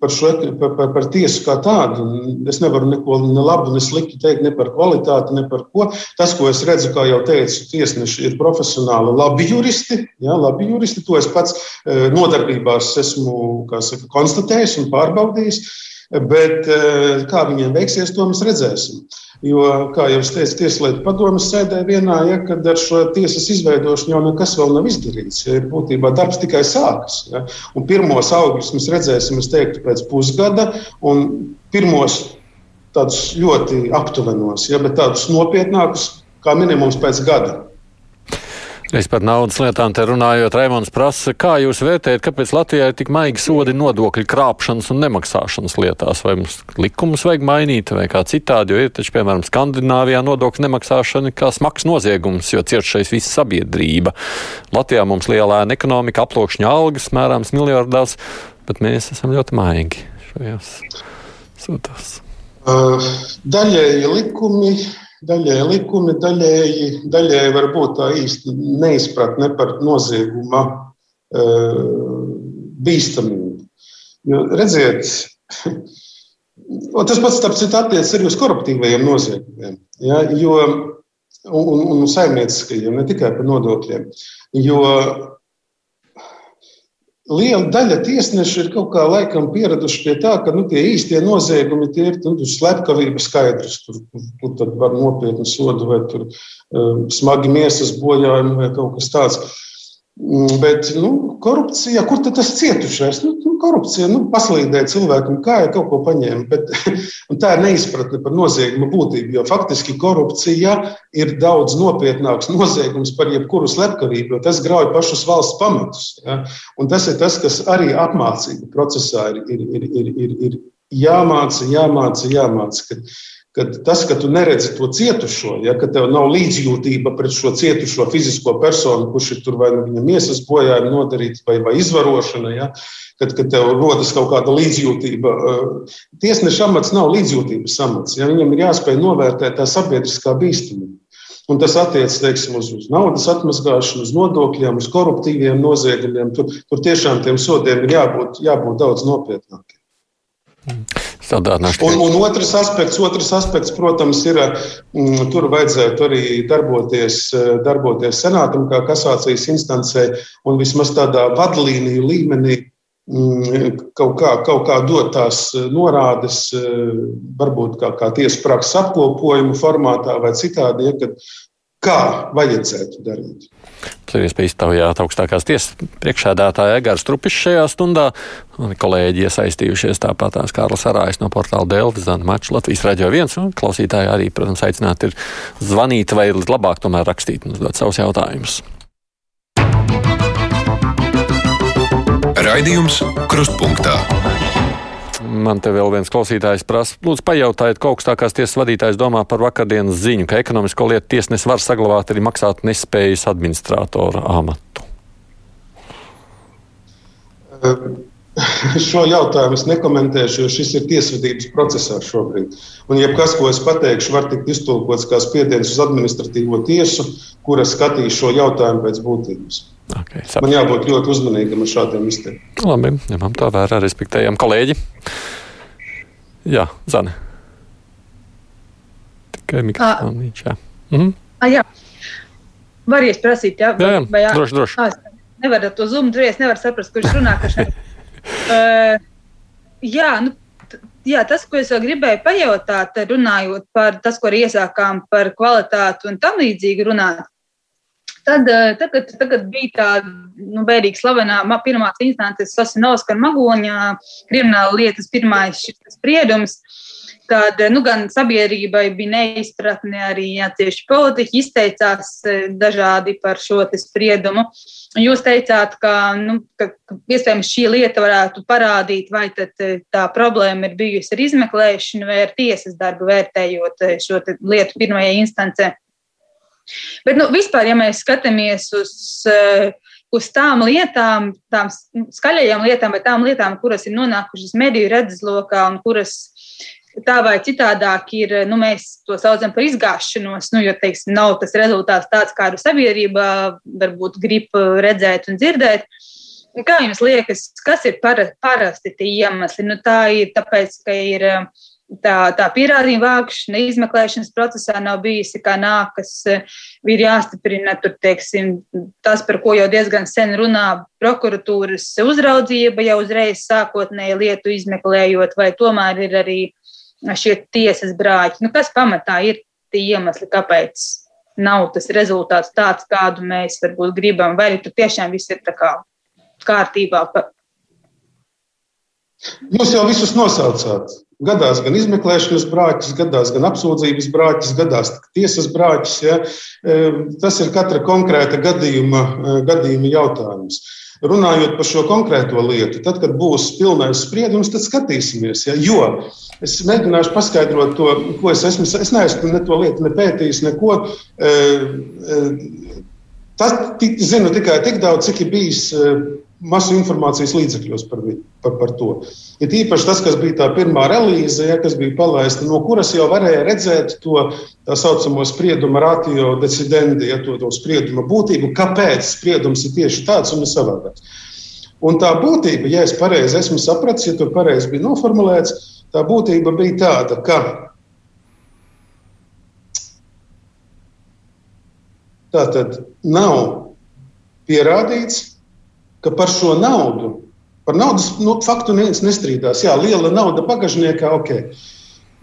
par, šo, par, par, par tiesu kā tādu. Es nevaru neko ne labu, ne sliktu teikt ne par kvalitāti, ne par ko. Tas, ko es redzu, kā jau teicu, tiesneši ir profesionāli labi juristi. Jā, labi juristi. To es pats eh, nodarbībās esmu saka, konstatējis un pārbaudījis. Bet eh, kā viņiem veiksies, to mēs redzēsim. Jo, kā jau es teicu, Tieslietu padomus sēdē vienā, ja, kad ar šo tiesas izveidošanu jau nekas vēl nav izdarīts. Ja, būtībā darbs tikai sākas. Ja, un pirmos augļus mēs redzēsim, es teiktu, pēc pusgada, pirmos tādus ļoti aptuvenos, ja, bet tādus nopietnākus, kā minimums pēc gada. Es par naudas lietām te runājot, Raimons prasa, kā jūs vērtējat, kāpēc Latvijā ir tik maigi sodi nodokļu krāpšanas un nemaksāšanas lietās? Vai mums likumus vajag mainīt vai kā citādi, jo ir taču, piemēram, Skandināvijā nodokļu nemaksāšana kā smags noziegums, jo cietušais visa sabiedrība. Latvijā mums lielā ekonomika, aploksņa algas mērāms miljardās, bet mēs esam ļoti maigi šajās sūtās. Uh, daļēji likumi daļēji likumi, daļēji, daļēji varbūt tā īsti neizpratne par nozieguma uh, bīstamību. Jo, redziet, [LAUGHS] tas pats, starp citu, attiecas arī uz koruptīvajiem noziegumiem. Ja, jo, un, un saimnieciskajiem, ne tikai par nodokļiem. Jo liela daļa tiesnešu ir kaut kā laikam pieraduši pie tā, ka nu, tie īstie noziegumi tie ir nu, slepkavība skaidrs. Tur, tur, tur var nopietnu sodu vai tur, um, smagi miesas bojājumi vai kaut kas tāds. Mm, bet nu, korupcija, kur tad tas cietušais? Nu, nu, korupcija nu, paslīdēja cilvēkam, kā jau kaut ko paņēma. Bet, [LAUGHS] tā ir neizpratne par nozieguma būtību. Jo faktiski korupcija ir daudz nopietnāks noziegums par jebkuru slepkavību, jo tas grauj pašus valsts pamatus. Ja? Un tas ir tas, kas arī apmācību procesā ir, ir, ir, ir, ir, ir jāmāca, jāmāca, jāmāca. Kad, Kad tas, ka tu neredzi to cietušo, ja, tev nav līdzjūtība pret šo cietušo fizisko personu, kurš ir tur vai nu viņam miesas bojājumi nodarīts, vai, vai izvarošana, ja, kad, kad tev rodas kaut kāda līdzjūtība. Eh, tiesneša amats nav līdzjūtības amats. Ja, viņam ir jāspēj novērtēt tā sabiedriskā bīstamība. Un tas attiecas teiksim, uz, uz naudas atmazgāšanu, uz nodokļiem, uz koruptīviem noziegumiem. Tur, tur tiešām tiem sodiem ir jābūt, jābūt daudz nopietnākiem. Un, un otrs, aspekts, otrs aspekts, protams, ir, mm, tur vajadzētu arī darboties, darboties senātam, kā kasācijas instancē, un vismaz tādā vadlīniju līmenī mm, kaut kā, kaut kā dot tās norādes, varbūt kā, kā tiesas prakses apkopojumu formātā vai citādi, ja, kad, kā vajadzētu darīt. Ir iespējas iztaujāt augstākās tiesas priekšēdētāja Egārs Trupišs šajā stundā. Un kolēģi iesaistījušies tāpat tās Kārlis Arājs no portāla Delta, Zana Mačs, Latvijas raidījā viens. Un klausītāji arī, protams, aicināti ir zvanīt vai labāk tomēr rakstīt un uzdot savus jautājumus. Raidījums Krustpunktā. Man te vēl viens klausītājs prasa, lūdzu, pajautājiet, ko augstākās tiesas vadītājs domā par vakardienas ziņu, ka ekonomisko lietu tiesnesis var saglabāt arī maksāt nespējas administrātora amatu. Šo jautājumu es nekomentēšu, jo šis ir tiesvedības procesā šobrīd. Un, ja kas, ko es pateikšu, var tikt iztulkots kā spiediens uz administratīvo tiesu, kura skatīs šo jautājumu pēc būtības. Okay, Man jābūt ļoti uzmanīgam ar šādiem izteikumiem. Labi, ņemam tā vērā, respektējam kolēģi. Jā, Zane. Tikai mikrofons. Jā. Mhm. A, jā. Var ies prasīt, jā? Jā, jā. Vai, jā. droši, droši. À, nevar to tur es nevaru saprast, kurš runā. Kurš uh, [LAUGHS] jā, nu, jā, tas, ko es vēl gribēju pajautāt, runājot par tas, ko iesākām par kvalitāti un tam līdzīgi runāt. Tad, eh, tagad, tagad bija tā nu, bēdīgi slavenā pirmās instances Sasinovska un Magoņa krimināla lietas pirmais spriedums. Tad nu, gan sabiedrībai bija neizpratne, arī atsevišķi politiķi izteicās eh, dažādi par šo spriedumu. Jūs teicāt, ka, nu, ka, iespējams šī lieta varētu parādīt, vai eh, tā problēma ir bijusi ar izmeklēšanu vai ar tiesas darbu vērtējot šo lietu pirmajai instancē. Bet nu, vispār, ja mēs skatāmies uz, eh, uz tām lietām, tām skaļajām lietām vai tām lietām, kuras ir nonākušas mediju redzeslokā un kuras tā vai citādāk ir, nu, mēs to saucam par izgāšanos, nu, jo, teiksim, nav tas rezultāts tāds, kādu sabiedrība varbūt grib redzēt un dzirdēt. Kā jums liekas, kas ir para, parasti tie iemesli? Nu, tā ir tāpēc, ka ir tā, tā pierādījuma vākšana, izmeklēšanas procesā nav bijusi kā nākas, ir jāstiprina tur, teiksim, tas, par ko jau diezgan sen runā prokuratūras uzraudzība, jau uzreiz sākotnēji lietu izmeklējot, vai tomēr ir arī šie tiesas brāļi. Nu, kas pamatā ir tie iemesli, kāpēc nav tas rezultāts tāds, kādu mēs varbūt gribam, vai arī tur tiešām viss ir tā kā kārtībā? Jūs jau visus nosaucāt. Gadās gan izmeklēšanas brāķis, gadās gan apsūdzības brāķis, gadās tiesas brāķis. Ja? Tas ir katra konkrēta gadījuma, gadījuma jautājums. Runājot par šo konkrēto lietu, tad, kad būs pilnais spriedums, tad skatīsimies. Ja? Jo es mēģināšu paskaidrot to, ko es esmu. Es neesmu ne to lietu ne pētījis, neko. Tas zinu tikai tik daudz, cik ir bijis masu informācijas līdzekļos par, par, par to. Ir īpaši tas, kas bija tā pirmā relīze, ja, kas bija palaista, no kuras jau varēja redzēt to tā saucamo spriedumu ratio decidendi, ja, to, to spriedumu būtību, kāpēc spriedums ir tieši tāds un savādāks. Un tā būtība, ja es pareizi esmu sapratis, ja tur pareizi bija noformulēts, tā būtība bija tāda, ka tā tad nav pierādīts, ka par šo naudu, par naudas nu, faktu neviens nestrīdās. Jā, liela nauda bagažniekā, ok.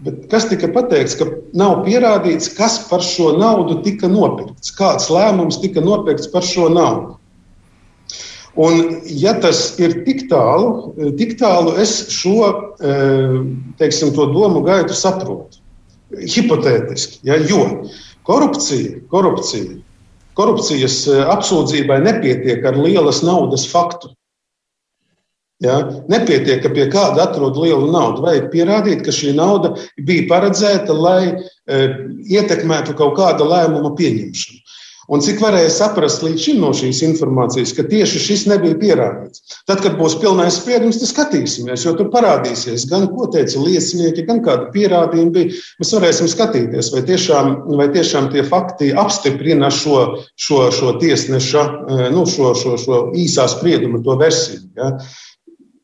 Bet kas tika pateikts, ka nav pierādīts, kas par šo naudu tika nopirkts, kāds lēmums tika nopirkts par šo naudu. Un, ja tas ir tik tālu, tik tālu es šo eh, teiksim, domu gaitu saprotu. Hipotētiski, ja, jo korupcija, korupcija Korupcijas eh, apsūdzībai nepietiek ar lielas naudas faktu. Ja? Nepietiek, ka pie kāda atrod lielu naudu. Vajag pierādīt, ka šī nauda bija paredzēta, lai e, ietekmētu kaut kāda lēmuma pieņemšanu. Un cik varēja saprast līdz šim no šīs informācijas, ka tieši šis nebija pierādīts. Tad, kad būs pilnais spriedums, tad skatīsimies, jo tur parādīsies gan ko teica liecinieki, gan kāda pierādījuma bija. Mēs varēsim skatīties, vai tiešām, vai tiešām tie fakti apstiprina šo, šo, šo tiesneša, eh, nu, šo, šo, šo īsā sprieduma, to versiju. Ja.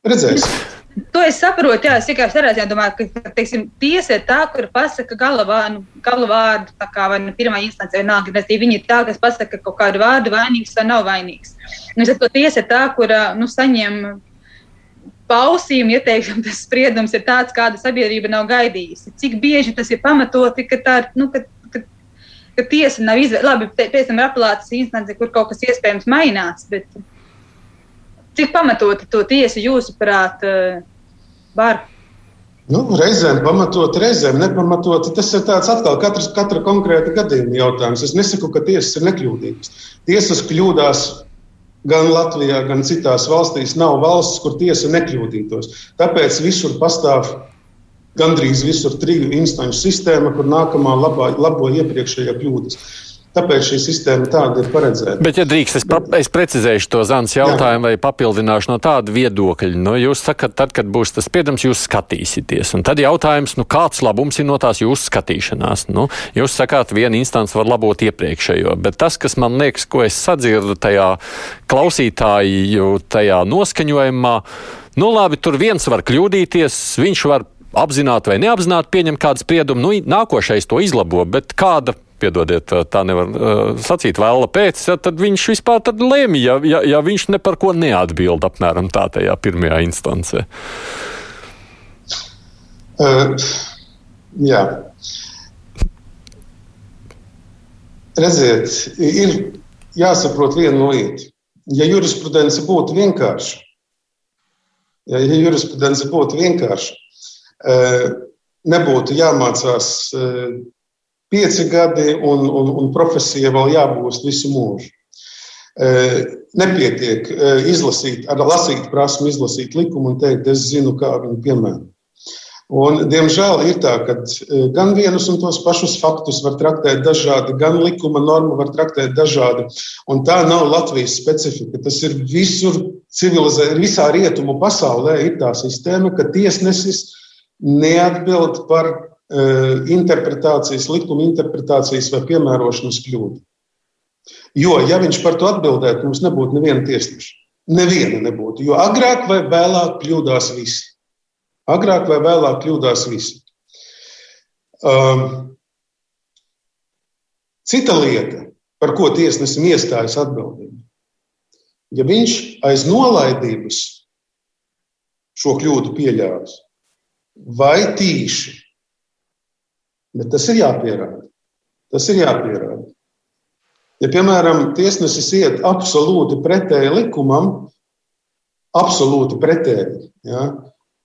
Redzēsim. To es saprotu, jā, es tādā ziņā domāju, ka teiksim, tiesa ir tā, kur pasaka galavānu, galavārdu, tā kā vai nu pirmā instance vienalga, respektīvi viņi ir tā, kas pasaka kaut kādu vārdu vainīgs vai nav vainīgs. Nu, es to tiesa ir tā, kur nu, saņem pausījumu, ja teiksim, tas spriedums ir tāds, kāda sabiedrība nav gaidījusi. Cik bieži tas ir pamatoti, ka tā ir, nu, ka, ka tiesa nav izvērsta. Labi, pēc tam ir apelācijas instance, kur kaut kas iespējams mainās, bet Cik pamatoti to tiesu jūsuprāt eh, var? Nu, reizēm pamatot, reizēm nepamatot. Tas ir tāds atkal katrs, katra konkrēta gadījuma jautājums. Es nesaku, ka tiesas ir nekļūdīgas. Tiesas kļūdās gan Latvijā, gan citās valstīs. Nav valsts, kur tiesa nekļūdītos. Tāpēc visur pastāv gandrīz visur triju instanču sistēma, kur nākamā labā, labo iepriekšējā kļūdas. Tāpēc šī sistēma tāda ir paredzēta. Bet, ja drīkst, es, es precizēšu to Zānas jautājumu Jā. vai papildināšu no tāda viedokļa. Nu, jūs sakat, tad, kad būs tas spriedums, jūs skatīsieties. Un tad jautājums, nu, kāds labums ir no tās jūsu skatīšanās? Nu, jūs sakāt, viena instance var labot iepriekšējo, bet tas, kas man liekas, ko es sadzirdu tajā klausītāju tajā noskaņojumā, nu, labi, tur viens var kļūdīties, viņš var apzināti vai neapzināti pieņemt kādu spriedumu, nu, nākošais to izlabo, bet kāda piedodiet, tā nevar uh, sacīt, vēla pēc, tad viņš vispār tad lēma, ja, ja, ja viņš ne par ko neatbild apmēram tā tajā pirmajā instancē. Uh, jā. Redziet, ir jāsaprot viena lieta. Ja jurisprudence būtu vienkārša, ja, ja jurisprudence būtu vienkārša, nebūtu jāmācās pieci gadi, un, un, un profesija vēl jābūst visu mūžu. E, nepietiek e, izlasīt, ar lasīt prasmu, izlasīt likumu un teikt, es zinu, kā viņu piemēram. Un, diemžēl ir tā, ka e, gan vienus un tos pašus faktus var traktēt dažādi, gan likuma normu var traktēt dažādi. Un tā nav Latvijas specifika. Tas ir visur civilizēta, visā rietumu pasaulē ir tā sistēma, ka tiesnesis neatbild par interpretācijas, likuma interpretācijas vai piemērošanas kļūdu. Jo, ja viņš par to atbildētu, mums nebūtu neviena tiesneša. Neviena nebūtu, jo agrāk vai vēlāk kļūdās visi. Agrāk vai vēlāk kļūdās visi. Um, cita lieta, par ko tiesnesim iestājas atbildība. Ja viņš aiz nolaidības šo kļūdu pieļāvis, vai tīši, bet tas ir jāpierāda. Tas ir jāpierāda. Ja, piemēram, tiesnesis iet absolūti pretēji likumam, absolūti pretēji, ja,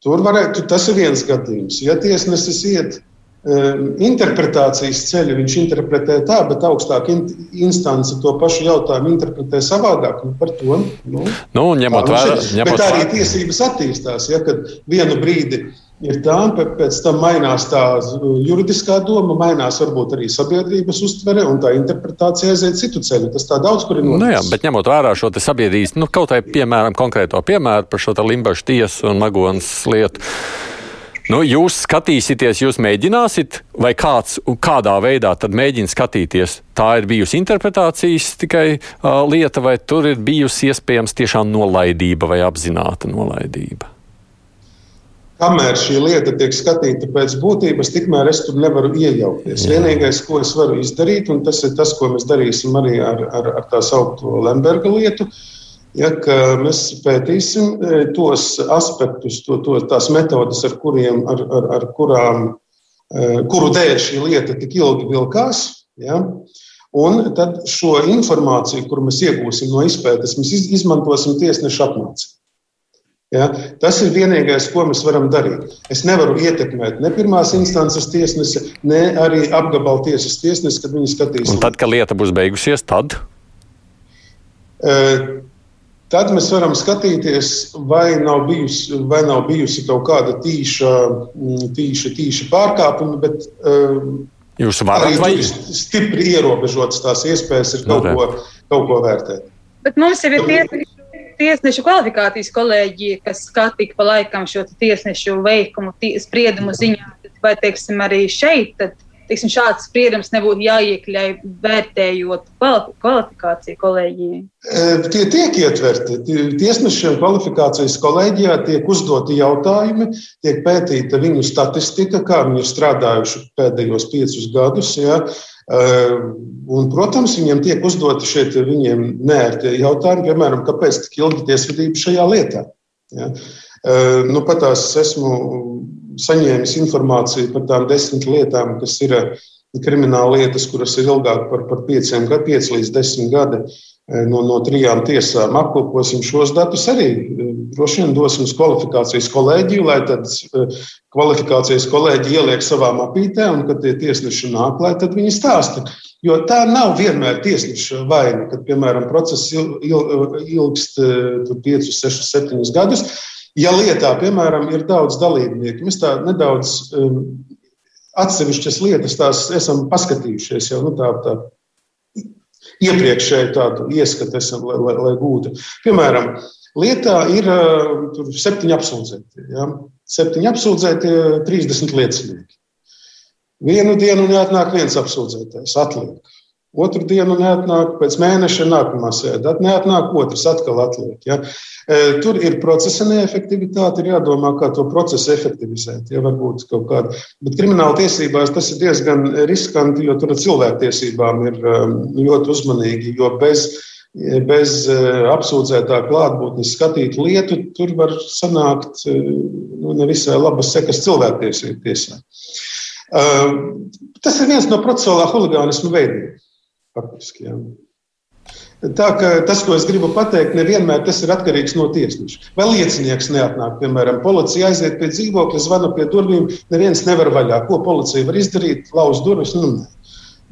Tur varētu, tas ir viens gadījums. Ja tiesnesis iet um, interpretācijas ceļu, viņš interpretē tā, bet augstāka instance to pašu jautājumu interpretē savādāk. Nu, par to nu, nu, ņemot vērā. Bet arī tiesības attīstās. Ja, kad vienu brīdi ir tā, un pēc tam mainās tā juridiskā doma, mainās varbūt arī sabiedrības uztvere, un tā interpretācija aiziet citu ceļu. Tas tā daudz kur ir noticis. Nu jā, bet ņemot vērā šo sabiedrības, nu, kaut vai piemēram konkrēto piemēru par šo Limbašu tiesu un Magonas lietu. Nu, jūs skatīsieties, jūs mēģināsiet, vai kāds kādā veidā mēģina skatīties. Tā ir bijusi interpretācijas tikai uh, lieta, vai tur ir bijusi iespējams tiešām nolaidība vai apzināta nolaidība kamēr šī lieta tiek skatīta pēc būtības, tikmēr es tur nevaru iejaukties. Jā. Vienīgais, ko es varu izdarīt, un tas ir tas, ko mēs darīsim arī ar, ar, ar tā saucamo Lemberga lietu, ja, mēs pētīsim e, tos aspektus, to, to, tās metodes, ar, kuriem, ar, ar, ar kurām, e, kuru dēļ šī lieta tik ilgi vilkās. Ja, Un tad šo informāciju, kuru mēs iegūsim no izpētes, mēs izmantosim tiesneša apmācību. Ja? Tas ir vienīgais, ko mēs varam darīt. Es nevaru ietekmēt ne pirmās instances tiesnesi, ne arī apgabala tiesas tiesnesi, kad viņi skatīs. Un tad, kad lieta būs beigusies, tad? Uh, Tad mēs varam skatīties, vai nav bijusi, vai nav bijusi kaut kāda tīša, tīša, tīša pārkāpuma, bet uh, Jūs varat vai stipri ierobežotas tās iespējas ir kaut, no, ko, kaut ko vērtēt. Bet mums jau ir tiesneši tiesnešu kvalifikācijas kolēģija, kas skatīja pa laikam šo tiesnešu veikumu, spriedumu ziņā, vai teiksim, arī šeit. Tad, teiksim, šāds spriedums nebūtu jāiekļauj vērtējot kvalifikāciju kolēģijai? E, tie tiek ietverti. Tiesnešiem kvalifikācijas kolēģijā tiek uzdoti jautājumi, tiek pētīta viņu statistika, kā viņi ir strādājuši pēdējos piecus gadus. Ja. Un, protams, viņiem tiek uzdoti šeit viņiem neērti jautājumi, piemēram, kāpēc tik ilgi tiesvedība šajā lietā. Ja? Nu, pat tās esmu saņēmis informāciju par tām desmit lietām, kas ir krimināla lietas, kuras ir ilgāk par, par pieciem gadiem, pieci līdz desmit gadi. No, no trijām tiesām apkoposim šos datus arī. Droši vien dosim uz kvalifikācijas kolēģiju, lai tad kvalifikācijas kolēģi ieliek savā mapītē, un kad tie tiesneši nāk, lai tad viņi stāsta. Jo tā nav vienmēr tiesneša vaina, kad, piemēram, process ilgst 5, 6, 7 gadus. Ja lietā, piemēram, ir daudz dalībnieku, mēs tā nedaudz um, atsevišķas lietas tās esam paskatījušies jau nu, tā, tā iepriekšēju tādu ieskatu, esam, lai, lai, lai gūtu. Piemēram, lietā ir uh, septiņi apsūdzēti. Ja? septiņi apsūdzēti, 30 liecinieki. Vienu dienu neatnāk viens apsūdzētais, atliek. Otru dienu neatnāk, pēc mēneša nākamā sēde, neatnāk otrs, atkal atliek. Ja? E, tur ir procesa neefektivitāte, ir jādomā, kā to procesu efektivizēt. Ja, varbūt kaut kāda. Bet krimināla tiesībās tas ir diezgan riskanti, jo tur ar cilvēktiesībām ir um, ļoti uzmanīgi. Jo bez bez eh, apsūdzētā klātbūtnes skatīt lietu, tur var sanākt eh, nu, nevisai labas sekas cilvēktiesību tiesā. Tas ir viens no procesuālā huligānismu veidiem. Faktiski, jā. Tā tas, ko es gribu pateikt, nevienmēr tas ir atkarīgs no tiesneša. Vai liecinieks neatnāk, piemēram, policija aiziet pie dzīvokļa, zvana pie durvīm, neviens nevar vaļā. Ko policija var izdarīt? Lauz durvis? Nu, ne.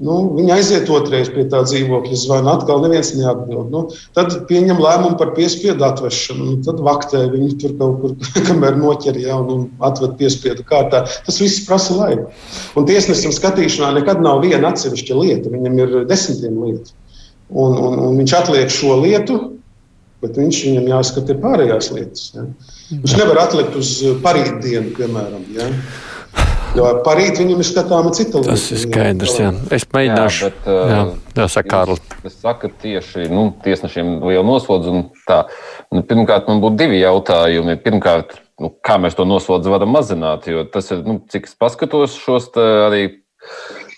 Nu, viņa aiziet otrreiz pie tā dzīvokļa, zvana, atkal neviens neatbild. Nu, tad pieņem lēmumu par piespiedu atvešanu. Nu, tad vaktē viņu tur kaut kur, [LAUGHS] kamēr noķer ja, un atved piespiedu kārtā. Tas viss prasa laiku. Un tiesnesim skatīšanā nekad nav viena atsevišķa lieta. Viņam ir desmitiem lietu. Un, un, un viņš atliek šo lietu, bet viņš viņam jāskata pārējās lietas. Ja. Viņš nevar atlikt uz parītdienu, piemēram. Ja. Jo parīt viņam ir skatāma cita lieta. Tas ir skaidrs. Jā. Es mēģināšu. Jā, bet, jā, jā saka Kārli. Es saku tieši nu, tiesnešiem lielu nosodzu. Nu, pirmkārt, man būtu divi jautājumi. Pirmkārt, nu, kā mēs to noslodzi varam mazināt? Jo tas ir, nu, cik es paskatos šos arī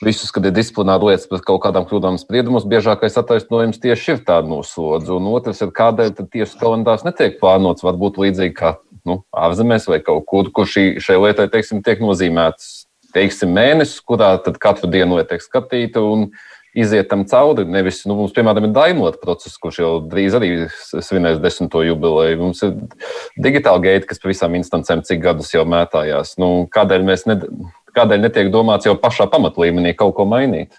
visus, kad ir disciplināra lietas par kaut kādām kļūdām spriedumus, biežākais attaisnojums tieši ir tāda noslodze. Un otrs ir, kādēļ tieši kalendārs netiek plānots, varbūt līdzīgi kā nu, ārzemēs vai kaut kur, kur šī, šai lietai teiksim, tiek nozīmēts teiksim, mēnesis, kurā katru dienu tiek skatīta un iziet tam cauri. Nevis, nu, mums, piemēram, ir daimlota process, kurš jau drīz arī svinēs desmito jubileju. Mums ir digitāla gaita, kas pa visām instancēm cik gadus jau mētājās. Nu, kādēļ, ne, kādēļ netiek domāts jau pašā pamatlīmenī kaut ko mainīt?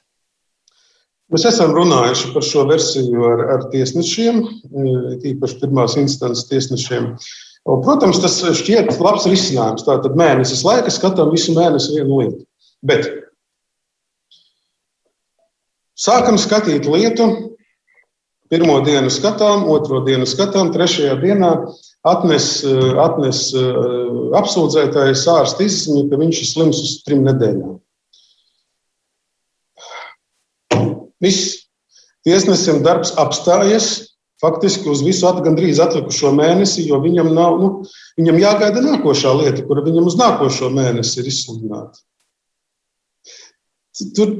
Mēs esam runājuši par šo versiju ar, ar tiesnešiem, tīpaši pirmās instances tiesnešiem. Uh, Protams, tas šķiet labs risinājums. Tātad mēnesis laika skatām visu mēnesi vienu lietu. Bet sākam skatīt lietu. Pirmo dienu skatām, otro dienu skatām, trešajā dienā atnes, atnes apsūdzētājs ārsta izziņu, ka viņš ir slims uz trim nedēļām. Viss. Tiesnesim darbs apstājies, faktiski uz visu at, gandrīz atlikušo mēnesi, jo viņam, nav, nu, viņam jāgaida nākošā lieta, kura viņam uz nākošo mēnesi ir izsludināta. Tur,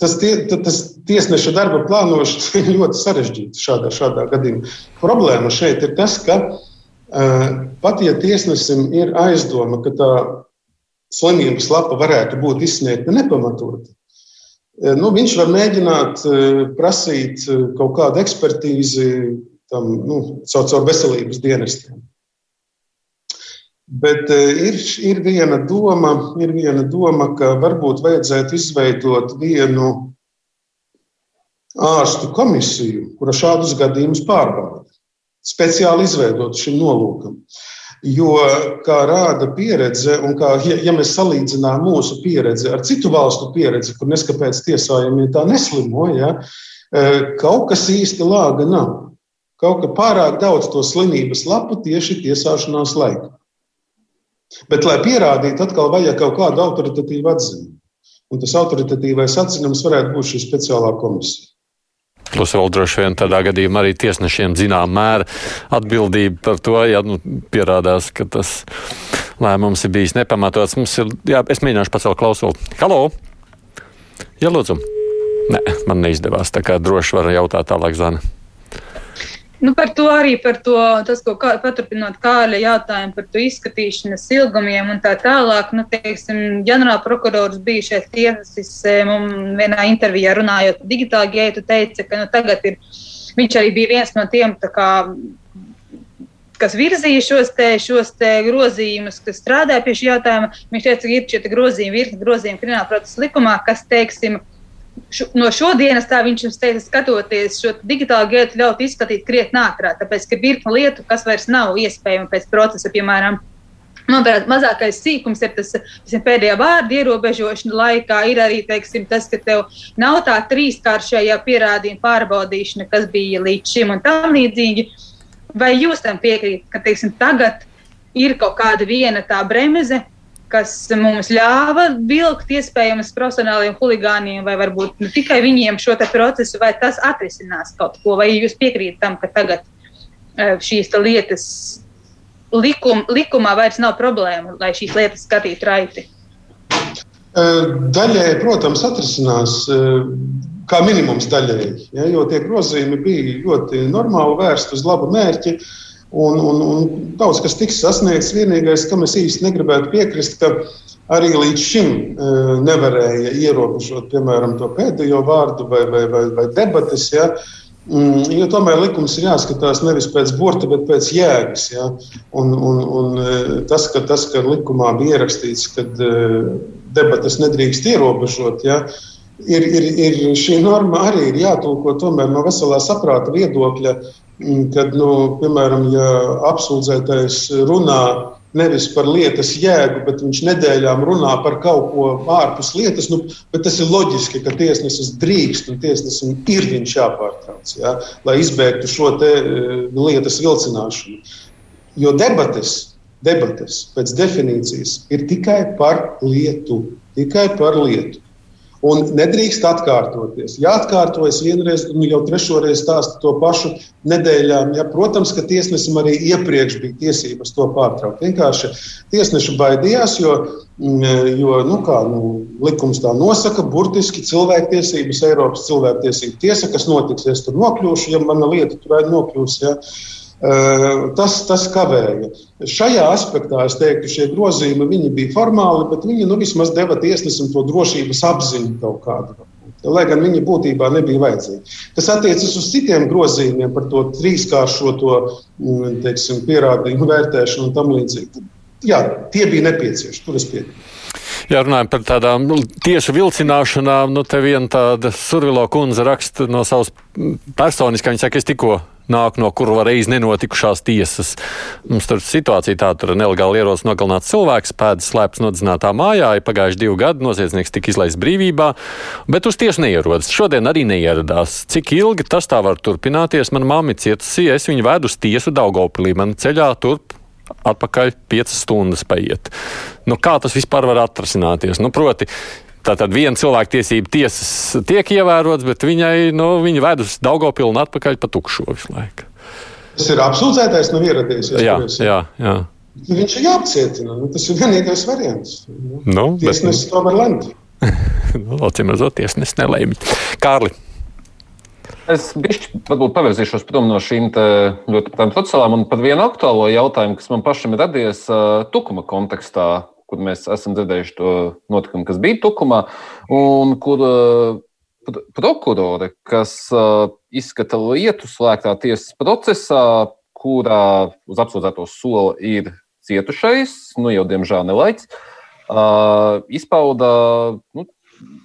tas, tie, tas tiesneša darba plānošana [LAUGHS] ir ļoti sarežģīta šādā, šādā gadījumā. Problēma šeit ir tas, ka pat ja tiesnesim ir aizdoma, ka tā slimības lapa varētu būt izsniegta nepamatoti, nu, viņš var mēģināt eh, prasīt eh, kaut kādu ekspertīzi tam, nu, caur, caur veselības dienestiem. Bet ir, ir, viena doma, ir viena doma, ka varbūt vajadzētu izveidot vienu ārstu komisiju, kura šādus gadījumus pārbauda. Speciāli izveidot šim nolūkam. Uh, Jo, kā rāda pieredze, un kā, ja, ja mēs salīdzinām mūsu pieredzi ar citu valstu pieredzi, kur neskapēc tiesājumi tā neslimo, ja, e, kaut kas īsti lāga nav. Kaut kā pārāk daudz to slimības lapu tieši tiesāšanās laikā. Bet, lai pierādītu, atkal vajag kaut kādu autoritatīvu atziņu. Un tas autoritatīvais atzinums varētu būt šī speciālā komisija. Plus vēl droši vien tādā gadījumā arī tiesnešiem zinām mēra atbildība par to, ja nu, pierādās, ka tas lēmums ir bijis nepamatots. Mums ir, jā, es mēģināšu pacelt klausuli. Halo! Jā, lūdzu! Nē, man neizdevās, tā kā droši var jautāt tālāk Zana. Nu, par to arī par to, tas, ko kā, paturpinot Kāļa jautājumu par to izskatīšanas ilgumiem un tā tālāk. Nu, teiksim, ģenerāla prokurors bija šeit tiesis mums vienā intervijā runājot par digitālu geitu, teica, ka nu, tagad ir, viņš arī bija viens no tiem, kā, kas virzīja šos, te, šos te grozījumus, kas strādāja pie šī jautājuma. Viņš teica, ka ir šie grozījumi, virkni grozījumi krimināla procesa likumā, kas, teiksim, no šodienas tā viņš mums teica, skatoties šo digitālo gēlu, ļaut izskatīt krietni ātrāk, tāpēc ka virkni lietu, kas vairs nav iespējama pēc procesa, piemēram, Manuprāt, mazākais sīkums ir tas teiksim, pēdējā vārda ierobežošana laikā. Ir arī teiksim, tas, ka tev nav tā trīskāršējā pierādījuma pārbaudīšana, kas bija līdz šim un tam līdzīgi. Vai jūs tam piekrītat, ka teiksim, tagad ir kaut kāda viena tā bremze, kas mums ļāva vilkt iespējams profesionāliem huligāniem, vai varbūt ne tikai viņiem šo procesu, vai tas atrisinās kaut ko, vai jūs piekrītat tam, ka tagad e, šīs lietas likum, likumā vairs nav problēma, lai šīs lietas skatītu raiti? E, daļēji, protams, atrisinās. E, kā minimums daļēji, ja, jo tie grozījumi bija ļoti normāli vērsti uz labu mērķi. Uh, Un, un, un daudz kas tiks sasniegts. Vienīgais, kam es īsti negribētu piekrist, ka arī līdz šim e, nevarēja ierobežot, piemēram, to pēdējo vārdu vai, vai, vai, vai debatas. Ja? Mm, jo tomēr likums ir jāskatās nevis pēc burta, bet pēc jēgas. Ja? Un, un, un e, tas, ka, tas, ka likumā bija ierakstīts, ka e, debatas nedrīkst ierobežot, ja? ir, ir, ir šī norma arī ir jātulko tomēr no veselā saprāta viedokļa, kad, nu, piemēram, ja apsūdzētais runā nevis par lietas jēgu, bet viņš nedēļām runā par kaut ko ārpus lietas. Nu, tas ir loģiski, ka tiesnesis drīkst un tiesnesim ir viņš jāpārtrauc, ja, lai izbēgtu šo te, lietas vilcināšanu. Jo debates, debates pēc definīcijas ir tikai par lietu. Tikai par lietu. Un nedrīkst atkārtoties. Ja atkārtojas vienreiz, nu jau trešo reizi stāsta to pašu nedēļām, ja, protams, ka tiesnesim arī iepriekš bija tiesības to pārtraukt. Vienkārši tiesneši baidījās, jo, mm, jo nu kā, nu, likums tā nosaka, burtiski cilvēktiesības, Eiropas cilvēktiesību tiesa, kas notiks, ja es tur nokļūšu, ja mana lieta tur nokļūs. Ja, Tas, tas kavēja. Šajā aspektā es teiktu, šie grozījumi bija formāli, bet viņi nu, vismaz deva tiesnesim to drošības apziņu kaut kādu. Lai gan viņi būtībā nebija vajadzīgi. Kas attiecas uz citiem grozījumiem par to trīskāršoto mm, teiksim, pierādījumu vērtēšanu un tam līdzīgi. Jā, tie bija nepieciešami. Tur es piekrītu. Ja runājam par tādām nu, tiesu vilcināšanām, nu te viena tāda Survilo kundze raksta no savas personiskā, viņa saka, es tikko nāk no kura reiz nenotikušās tiesas. Mums tur situācija tāda, tur nelegāli ierodas nogalināts cilvēks, pēdas slēpts nodzinātā mājā, ir pagājuši divi gadi, noziedznieks tika izlaists brīvībā, bet uz tiesu neierodas. Šodien arī neieradās. Cik ilgi tas tā var turpināties? Mana mamma cietusi, es viņu vedu uz tiesu Daugopilī, man ceļā turp atpakaļ 5 stundas paiet. Nu, kā tas vispār var atrasināties? Nu, proti, Tātad viena cilvēktiesība tiesas tiek ievērots, bet viņai, nu, viņa ved uz Daugopilnu atpakaļ pa tukšo visu laiku. Tas ir apsūdzētais, nav ieradies. Jā, jā, jā. Viņš ir jāapcietina. Nu, tas ir vienīgais variants. Nu, Tiesnesis bet... to var lemt. [LAUGHS] nu, Acīm redzot, tiesnesis nelēma. Kārli. Es bišķi, varbūt pavirzīšos prom no šīm ļoti procesālām un par vienu aktuālo jautājumu, kas man pašam ir radies uh, tukuma kontekstā, kur mēs esam dzirdējuši to notikumu, kas bija tukumā, un kur uh, prokurore, kas uh, izskata lietu slēgtā tiesas procesā, kurā uz apsūdzēto sola ir cietušais, nu jau diemžēl nelaiķis, uh, izpauda nu,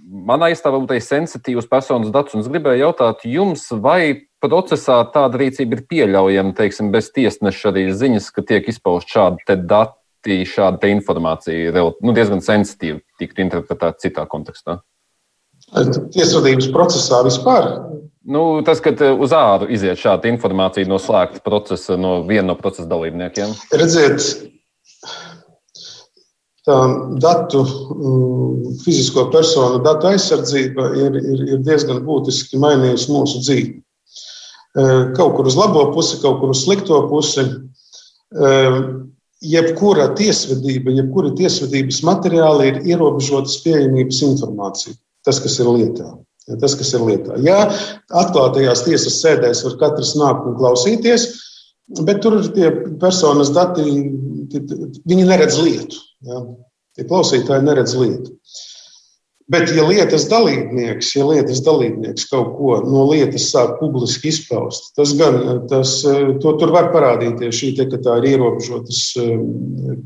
manā iestāvā būtu sensitīvs personas datus, un es gribēju jautāt jums, vai procesā tāda rīcība ir pieļaujama, teiksim, bez tiesneša arī ziņas, ka tiek izpaust šādi dati, šāda te informācija nu, diezgan sensitīvi tiktu interpretēta citā kontekstā? Tiesvedības procesā vispār. Nu, tas, ka uz āru iziet šāda informācija no slēgta procesa, no viena no procesa dalībniekiem. Redziet, tā datu, mm, fizisko personu datu aizsardzība ir, ir, ir diezgan būtiski mainījusi mūsu dzīvi. E, kaut kur uz labo pusi, kaut kur uz slikto pusi. Jebkura tiesvedība, jebkura tiesvedības materiāli ir ierobežotas pieejamības informācija. Tas, kas ir lietā. Ja, tas, kas ir lietā. Jā, atklātajās tiesas sēdēs var katrs nākt un klausīties, bet tur ir tie personas dati, viņi neredz lietu. Ja? Tie klausītāji neredz lietu. Bet, ja lietas dalībnieks, ja lietas dalībnieks kaut ko no lietas sāk publiski izpaust, tas gan tas, to, tur var parādīties šī te, ka tā ir ierobežotas eh,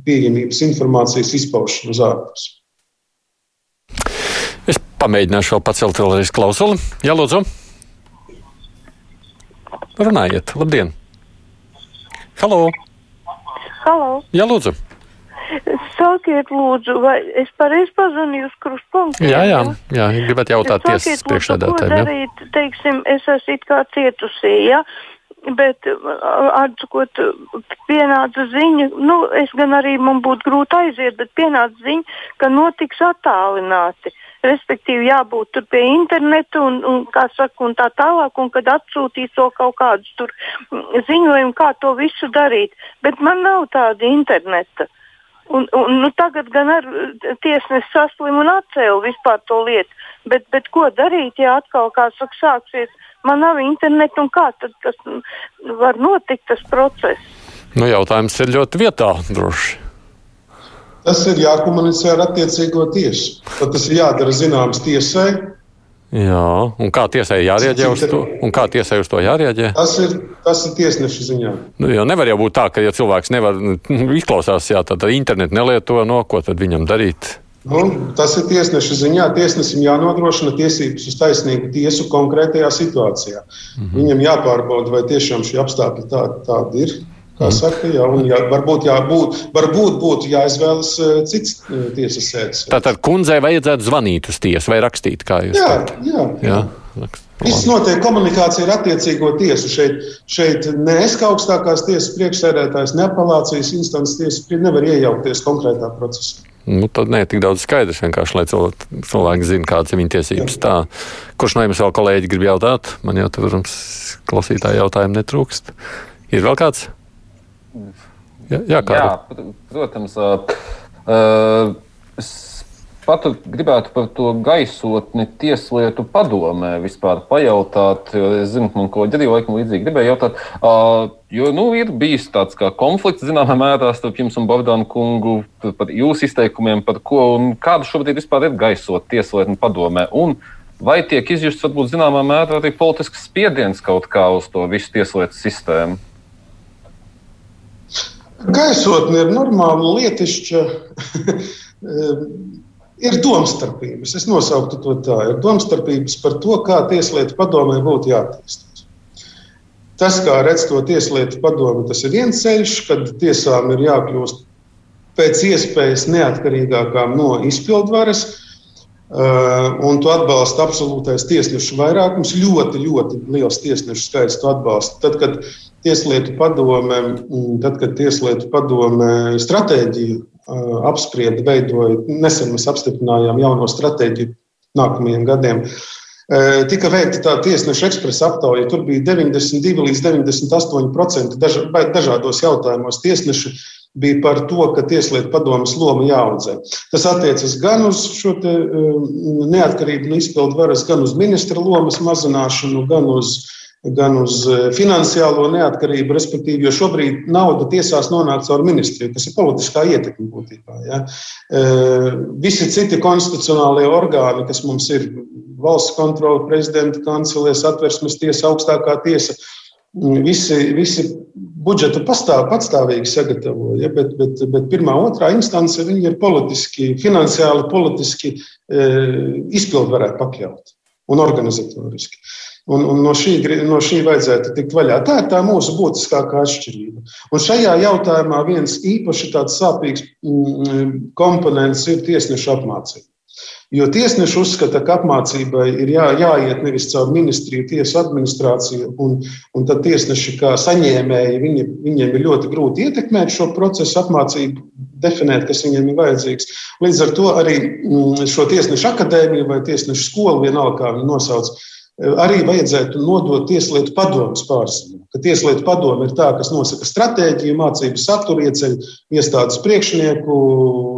pieejamības informācijas izpaušana uz ārpusi. Es pamēģināšu vēl pacelt vēlreiz klausuli. Jā, lūdzu. Runājiet, labdien! Halo! Halo! Jā, lūdzu! [LAUGHS] Sakiet, lūdzu, vai es pareizi pazvanīju uz kruspunktu? Jā, jā, jā gribētu jautāt tiesas priekšsēdētājiem. Ko darīt, teiksim, es esmu it kā cietusī, ja? Bet, atsakot, pienāca ziņa, nu, es gan arī man būtu grūti aiziet, bet pienāca ziņa, ka notiks attālināti. Respektīvi, jābūt tur pie interneta un, un, kā saka, un tā tālāk, un kad atsūtīs to kaut kādus tur ziņojumu, kā to visu darīt. Bet man nav tāda interneta. Un, un, nu, tagad gan ar tiesnesi saslimu un atcēlu vispār to lietu. Bet, bet ko darīt, ja atkal kā saka, sāksies? Man nav interneta un kā tad tas var notikt, tas process? Nu, jautājums ir ļoti vietā, droši. Tas ir jākomunicē ar attiecīgo tiesu. Tad tas ir jādara zināms tiesai, Jā, un kā tiesai jārēģē uz to? Un kā tiesai uz to jārēģē? Tas ir, tas ir tiesneša ziņā. Nu, jo nevar jau būt tā, ka ja cilvēks nevar nu, izklausās, jā, tad internetu nelieto, no ko tad viņam darīt? Nu, tas ir tiesneša ziņā. Tiesnesim jānodrošina tiesības uz taisnīgu tiesu konkrētajā situācijā. Mm -hmm. Viņam jāpārbauda, vai tiešām šie apstākļi tādi, tādi ir. Kā mhm. saka, jā, jā, varbūt, jābūt, varbūt būtu jāizvēlas eh, cits eh, tiesas sēdes. Tātad kundzei vajadzētu zvanīt uz tiesu vai rakstīt, kā jūs jā, teikt? Jā, jā. jā. Viss notiek komunikācija ar attiecīgo tiesu. Šeit, šeit ne es kā augstākās tiesas priekšsēdētājs, ne apelācijas instances tiesas nevar iejaukties konkrētā procesā. Nu, tad nē, tik daudz skaidrs vienkārši, lai cilvēki, cilvēki zinātu, kādas ir viņa tiesības. Jā. Tā. Kurš no jums vēl kolēģi grib jautāt? Man jau protams, klausītāju jautājumu netrūkst. Ir vēl kāds? Jā, jā, jā protams. Uh, es pat gribētu par to gaisotni tieslietu padomē vispār pajautāt. Es zinu, man ko ģerija laikam līdzīgi gribēja jautāt. Uh, jo nu, ir bijis tāds kā konflikts zināmā mērā starp jums un Bogdānu kungu par jūsu izteikumiem, par ko un kāda šobrīd vispār ir gaisot tieslietu padomē. Un vai tiek izjusts varbūt zināmā mērā arī politisks spiediens kaut kā uz to visu tieslietu sistēmu? Gaisotne ir normāla lietišķa [LAUGHS] Ir domstarpības, es nosauktu to tā, ir domstarpības par to, kā tieslietu padomē būtu jāattīstās. Tas, kā redz to tieslietu padomu, tas ir viens ceļš, kad tiesām ir jākļūst pēc iespējas neatkarīgākām no izpildvaras, uh, un to atbalsta absolūtais tiesnešu vairākums. Ļoti, ļoti liels tiesnešu skaits to atbalsta. Tad, kad Tieslietu padome, tad, kad Tieslietu padome stratēģiju apsprieda, veidoja. Nesen mēs apstiprinājām jauno stratēģiju nākamajiem gadiem. Tika veikta tā tiesneša ekspresa aptauja. Tur bija 92 līdz 98% daž, dažādos jautājumos tiesneši bija par to, ka tieslietu padomas loma jāaudzē. Tas attiecas gan uz šo neatkarību un izpildu varas, gan uz ministra lomas mazināšanu, gan uz uh, gan uz e, finansiālo neatkarību, respektīvi, jo šobrīd nauda tiesās nonāk caur ministriju, kas ir politiskā ietekme būtībā. Ja. E, visi citi konstitucionālie orgāni, kas mums ir valsts kontrole, prezidenta kancelēs, atversmes tiesa, augstākā tiesa, visi, visi budžetu pastāv, patstāvīgi sagatavo, ja, bet, bet, bet pirmā, otrā instance ir politiski, finansiāli, politiski e, izpildu varētu pakļaut un organizatoriski. Un, un no, šī, no šī vajadzētu tikt vaļā. Tā ir tā mūsu būtiskākā atšķirība. Un šajā jautājumā viens īpaši sāpīgs mm, komponents ir tiesnešu apmācība. Jo tiesneši uzskata, ka apmācībai ir jā, jāiet nevis caur ministriju, tiesu administrāciju, un, un tad tiesneši kā saņēmēji, viņi, viņiem ir ļoti grūti ietekmēt šo procesu, apmācību, definēt, kas viņiem ir vajadzīgs. Līdz ar to arī mm, šo tiesnešu akadēmiju vai tiesnešu skolu, vienalga kā viņi nosauc, arī vajadzētu nodot Tieslietu padomus pārziņā. Ka Tieslietu padome ir tā, kas nosaka stratēģiju, mācību saturu, ieceļ iestādes priekšnieku,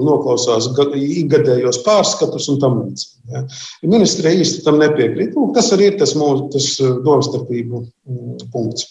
noklausās ikgadējos pārskatus un tam līdzīgi. Ja. Ministrija īsti tam nepiekrīt. Nu, tas arī ir tas mūsu uh, domstarpību mm, punkts.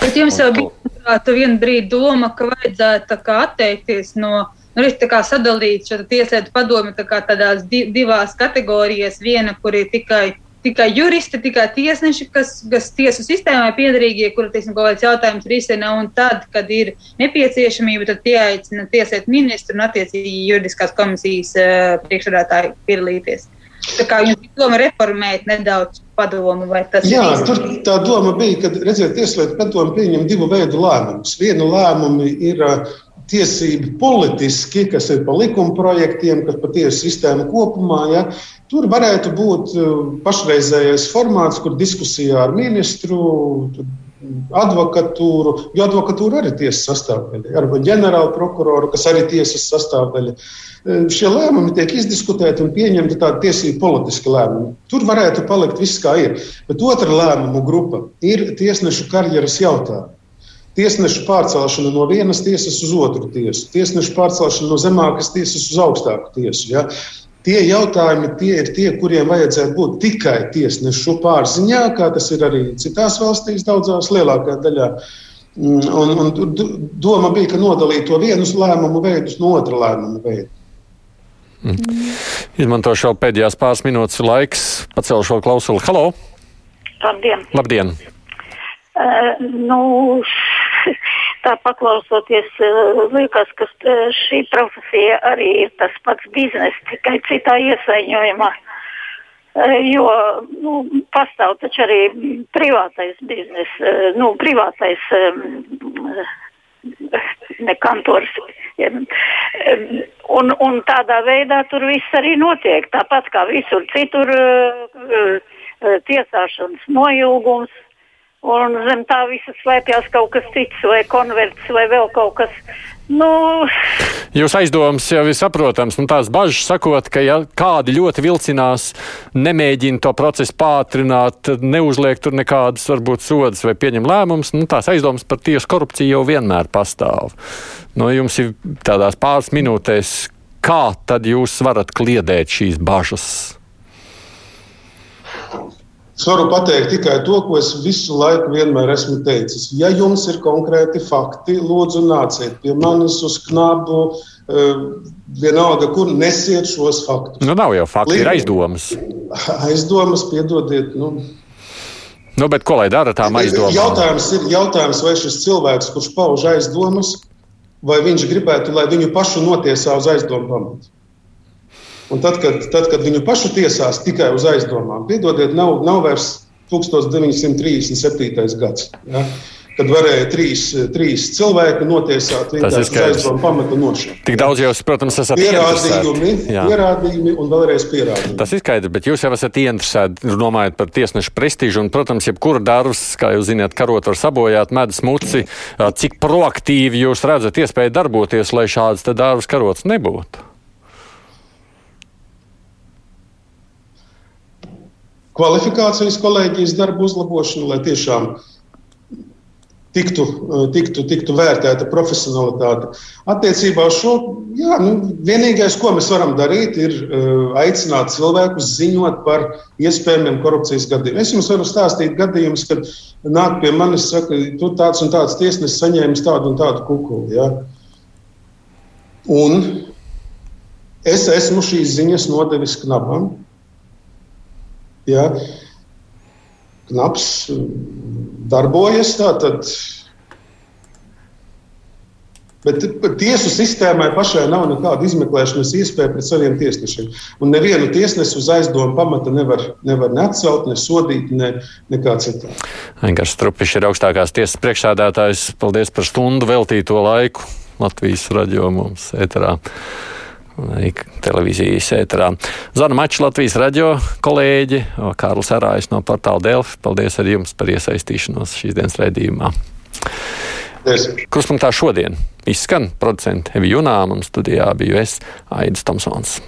Bet jums jau bija tāda viena brīdi doma, ka vajadzētu atteikties no Nu, ir tā kā sadalīt šo tieslietu padomu tā tādās divās kategorijās. Viena, kur ir tikai tikai juristi, tikai tiesneši, kas, kas tiesu sistēmai piedarīgie, kuri teiksim, kaut kāds jautājums risina, un tad, kad ir nepieciešamība, tad pieaicina tiesēt ministru un attiecīgi juridiskās komisijas uh, priekšredātāji piedalīties. Tā kā jums ir doma reformēt nedaudz padomu, vai tas Jā, ir? Tur tā doma bija, ka, redziet, tieslietu padomu pieņem divu veidu lēmumus. Viena lēmumi ir uh, tiesību politiski, kas ir pa likuma projektiem, kas pa tiesu sistēmu kopumā, ja, tur varētu būt uh, pašreizējais formāts, kur diskusijā ar ministru, advokatūru, jo advokatūra arī ir tiesas sastāvdaļa, ar ģenerālu prokuroru, kas arī ir tiesas sastāvdaļa. Uh, šie lēmumi tiek izdiskutēti un pieņemti tādi tiesību politiski lēmumi. Tur varētu palikt viss kā ir. Bet otra lēmumu grupa ir tiesnešu karjeras jautājumi tiesnešu pārcelšana no vienas tiesas uz otru tiesu, tiesnešu pārcelšana no zemākas tiesas uz augstāku tiesu. Ja? Tie jautājumi tie ir tie, kuriem vajadzētu būt tikai tiesnešu pārziņā, kā tas ir arī citās valstīs, daudzās lielākajā daļā. Mm, un, un doma bija, ka nodalīt to vienus lēmumu veidus no otra lēmumu veidu. Mm. Izmantošu vēl pēdējās pāris minūtes laiks, pacelšu šo klausuli. Halo! Labdien! Labdien. Uh, nu, tā paklausoties, liekas, ka šī profesija arī ir tas pats biznes, tikai citā iesaņojumā. Jo nu, pastāv taču arī privātais biznes, nu, privātais ne kantors. Un, un tādā veidā tur viss arī notiek. Tāpat kā visur citur tiesāšanas nojūgums un zem tā visa slēpjas kaut kas cits, vai konverts, vai vēl kaut kas. Nu... Jūs aizdomas jau ir saprotams, nu tās bažas sakot, ka ja kādi ļoti vilcinās, nemēģina to procesu pātrināt, neuzliek tur nekādas varbūt sodas vai pieņem lēmumus, nu tās aizdomas par tiesu korupciju jau vienmēr pastāv. Nu, jums ir tādās pāris minūtēs, kā tad jūs varat kliedēt šīs bažas? Es varu pateikt tikai to, ko es visu laiku vienmēr esmu teicis. Ja jums ir konkrēti fakti, lūdzu, nāciet pie manis uz knabu. Eh, vienalga, kur nesiet šos faktus. Nu, nav jau fakti, Līdz, ir aizdomas. Aizdomas, piedodiet. Nu. Nu, bet ko lai dara tām aizdomām? Jautājums ir, jautājums, vai šis cilvēks, kurš pauž aizdomas, vai viņš gribētu, lai viņu pašu notiesā uz aizdomu pamatu? Un tad, kad, tad, kad viņu pašu tiesās tikai uz aizdomām, piedodiet, nav, nav vairs 1937. gads. Ja? Kad varēja trīs, trīs cilvēki notiesāt vienkārši aizdomu pamata nošanu. Tik daudz jūs, protams, esat pierādījumi, pierādījumi un vēlreiz pierādījumi. Tas ir skaidrs, bet jūs jau esat ieinteresēti, domājot par tiesnešu prestižu, un, protams, jebkura darbs, kā jūs zināt, karot var sabojāt medus muci, cik proaktīvi jūs redzat iespēju darboties, lai šāds darbs karots nebūtu. Kvalifikācijas kolēģijas darbu uzlabošanu, lai tiešām tiktu, eh, tiktu, tiktu vērtēta profesionalitāte. Attiecībā uz šo, jā, nu, vienīgais, ko mēs varam darīt, ir uh, aicināt cilvēkus ziņot par iespējamiem korupcijas gadījumiem. Es jums varu stāstīt gadījumus, kad nāk pie manis, saka, tu tāds un tāds tiesnesis saņēmis tādu un tādu kukuli. Ja? Un es esmu šīs ziņas nodevis knabam. Ja, knaps darbojas tātad. Bet tiesu sistēmai pašai nav nekāda izmeklēšanas iespēja pret saviem tiesnešiem. Un nevienu tiesnesi uz aizdomu pamata nevar, nevar ne atcelt, ne sodīt, ne nekā citā. Engars Strupišs ir augstākās tiesas priekšsādātājs. Paldies par stundu veltīto laiku Latvijas radio mums ēterā televīzijas ēterā. Zana Mačs, Latvijas radio kolēģi, Kārlis Arājs no portāla Delfi. Paldies arī jums par iesaistīšanos šīs dienas raidījumā. Kruspunktā šodien izskan producents Evi Junām un studijā biju es Aidis Tomsons.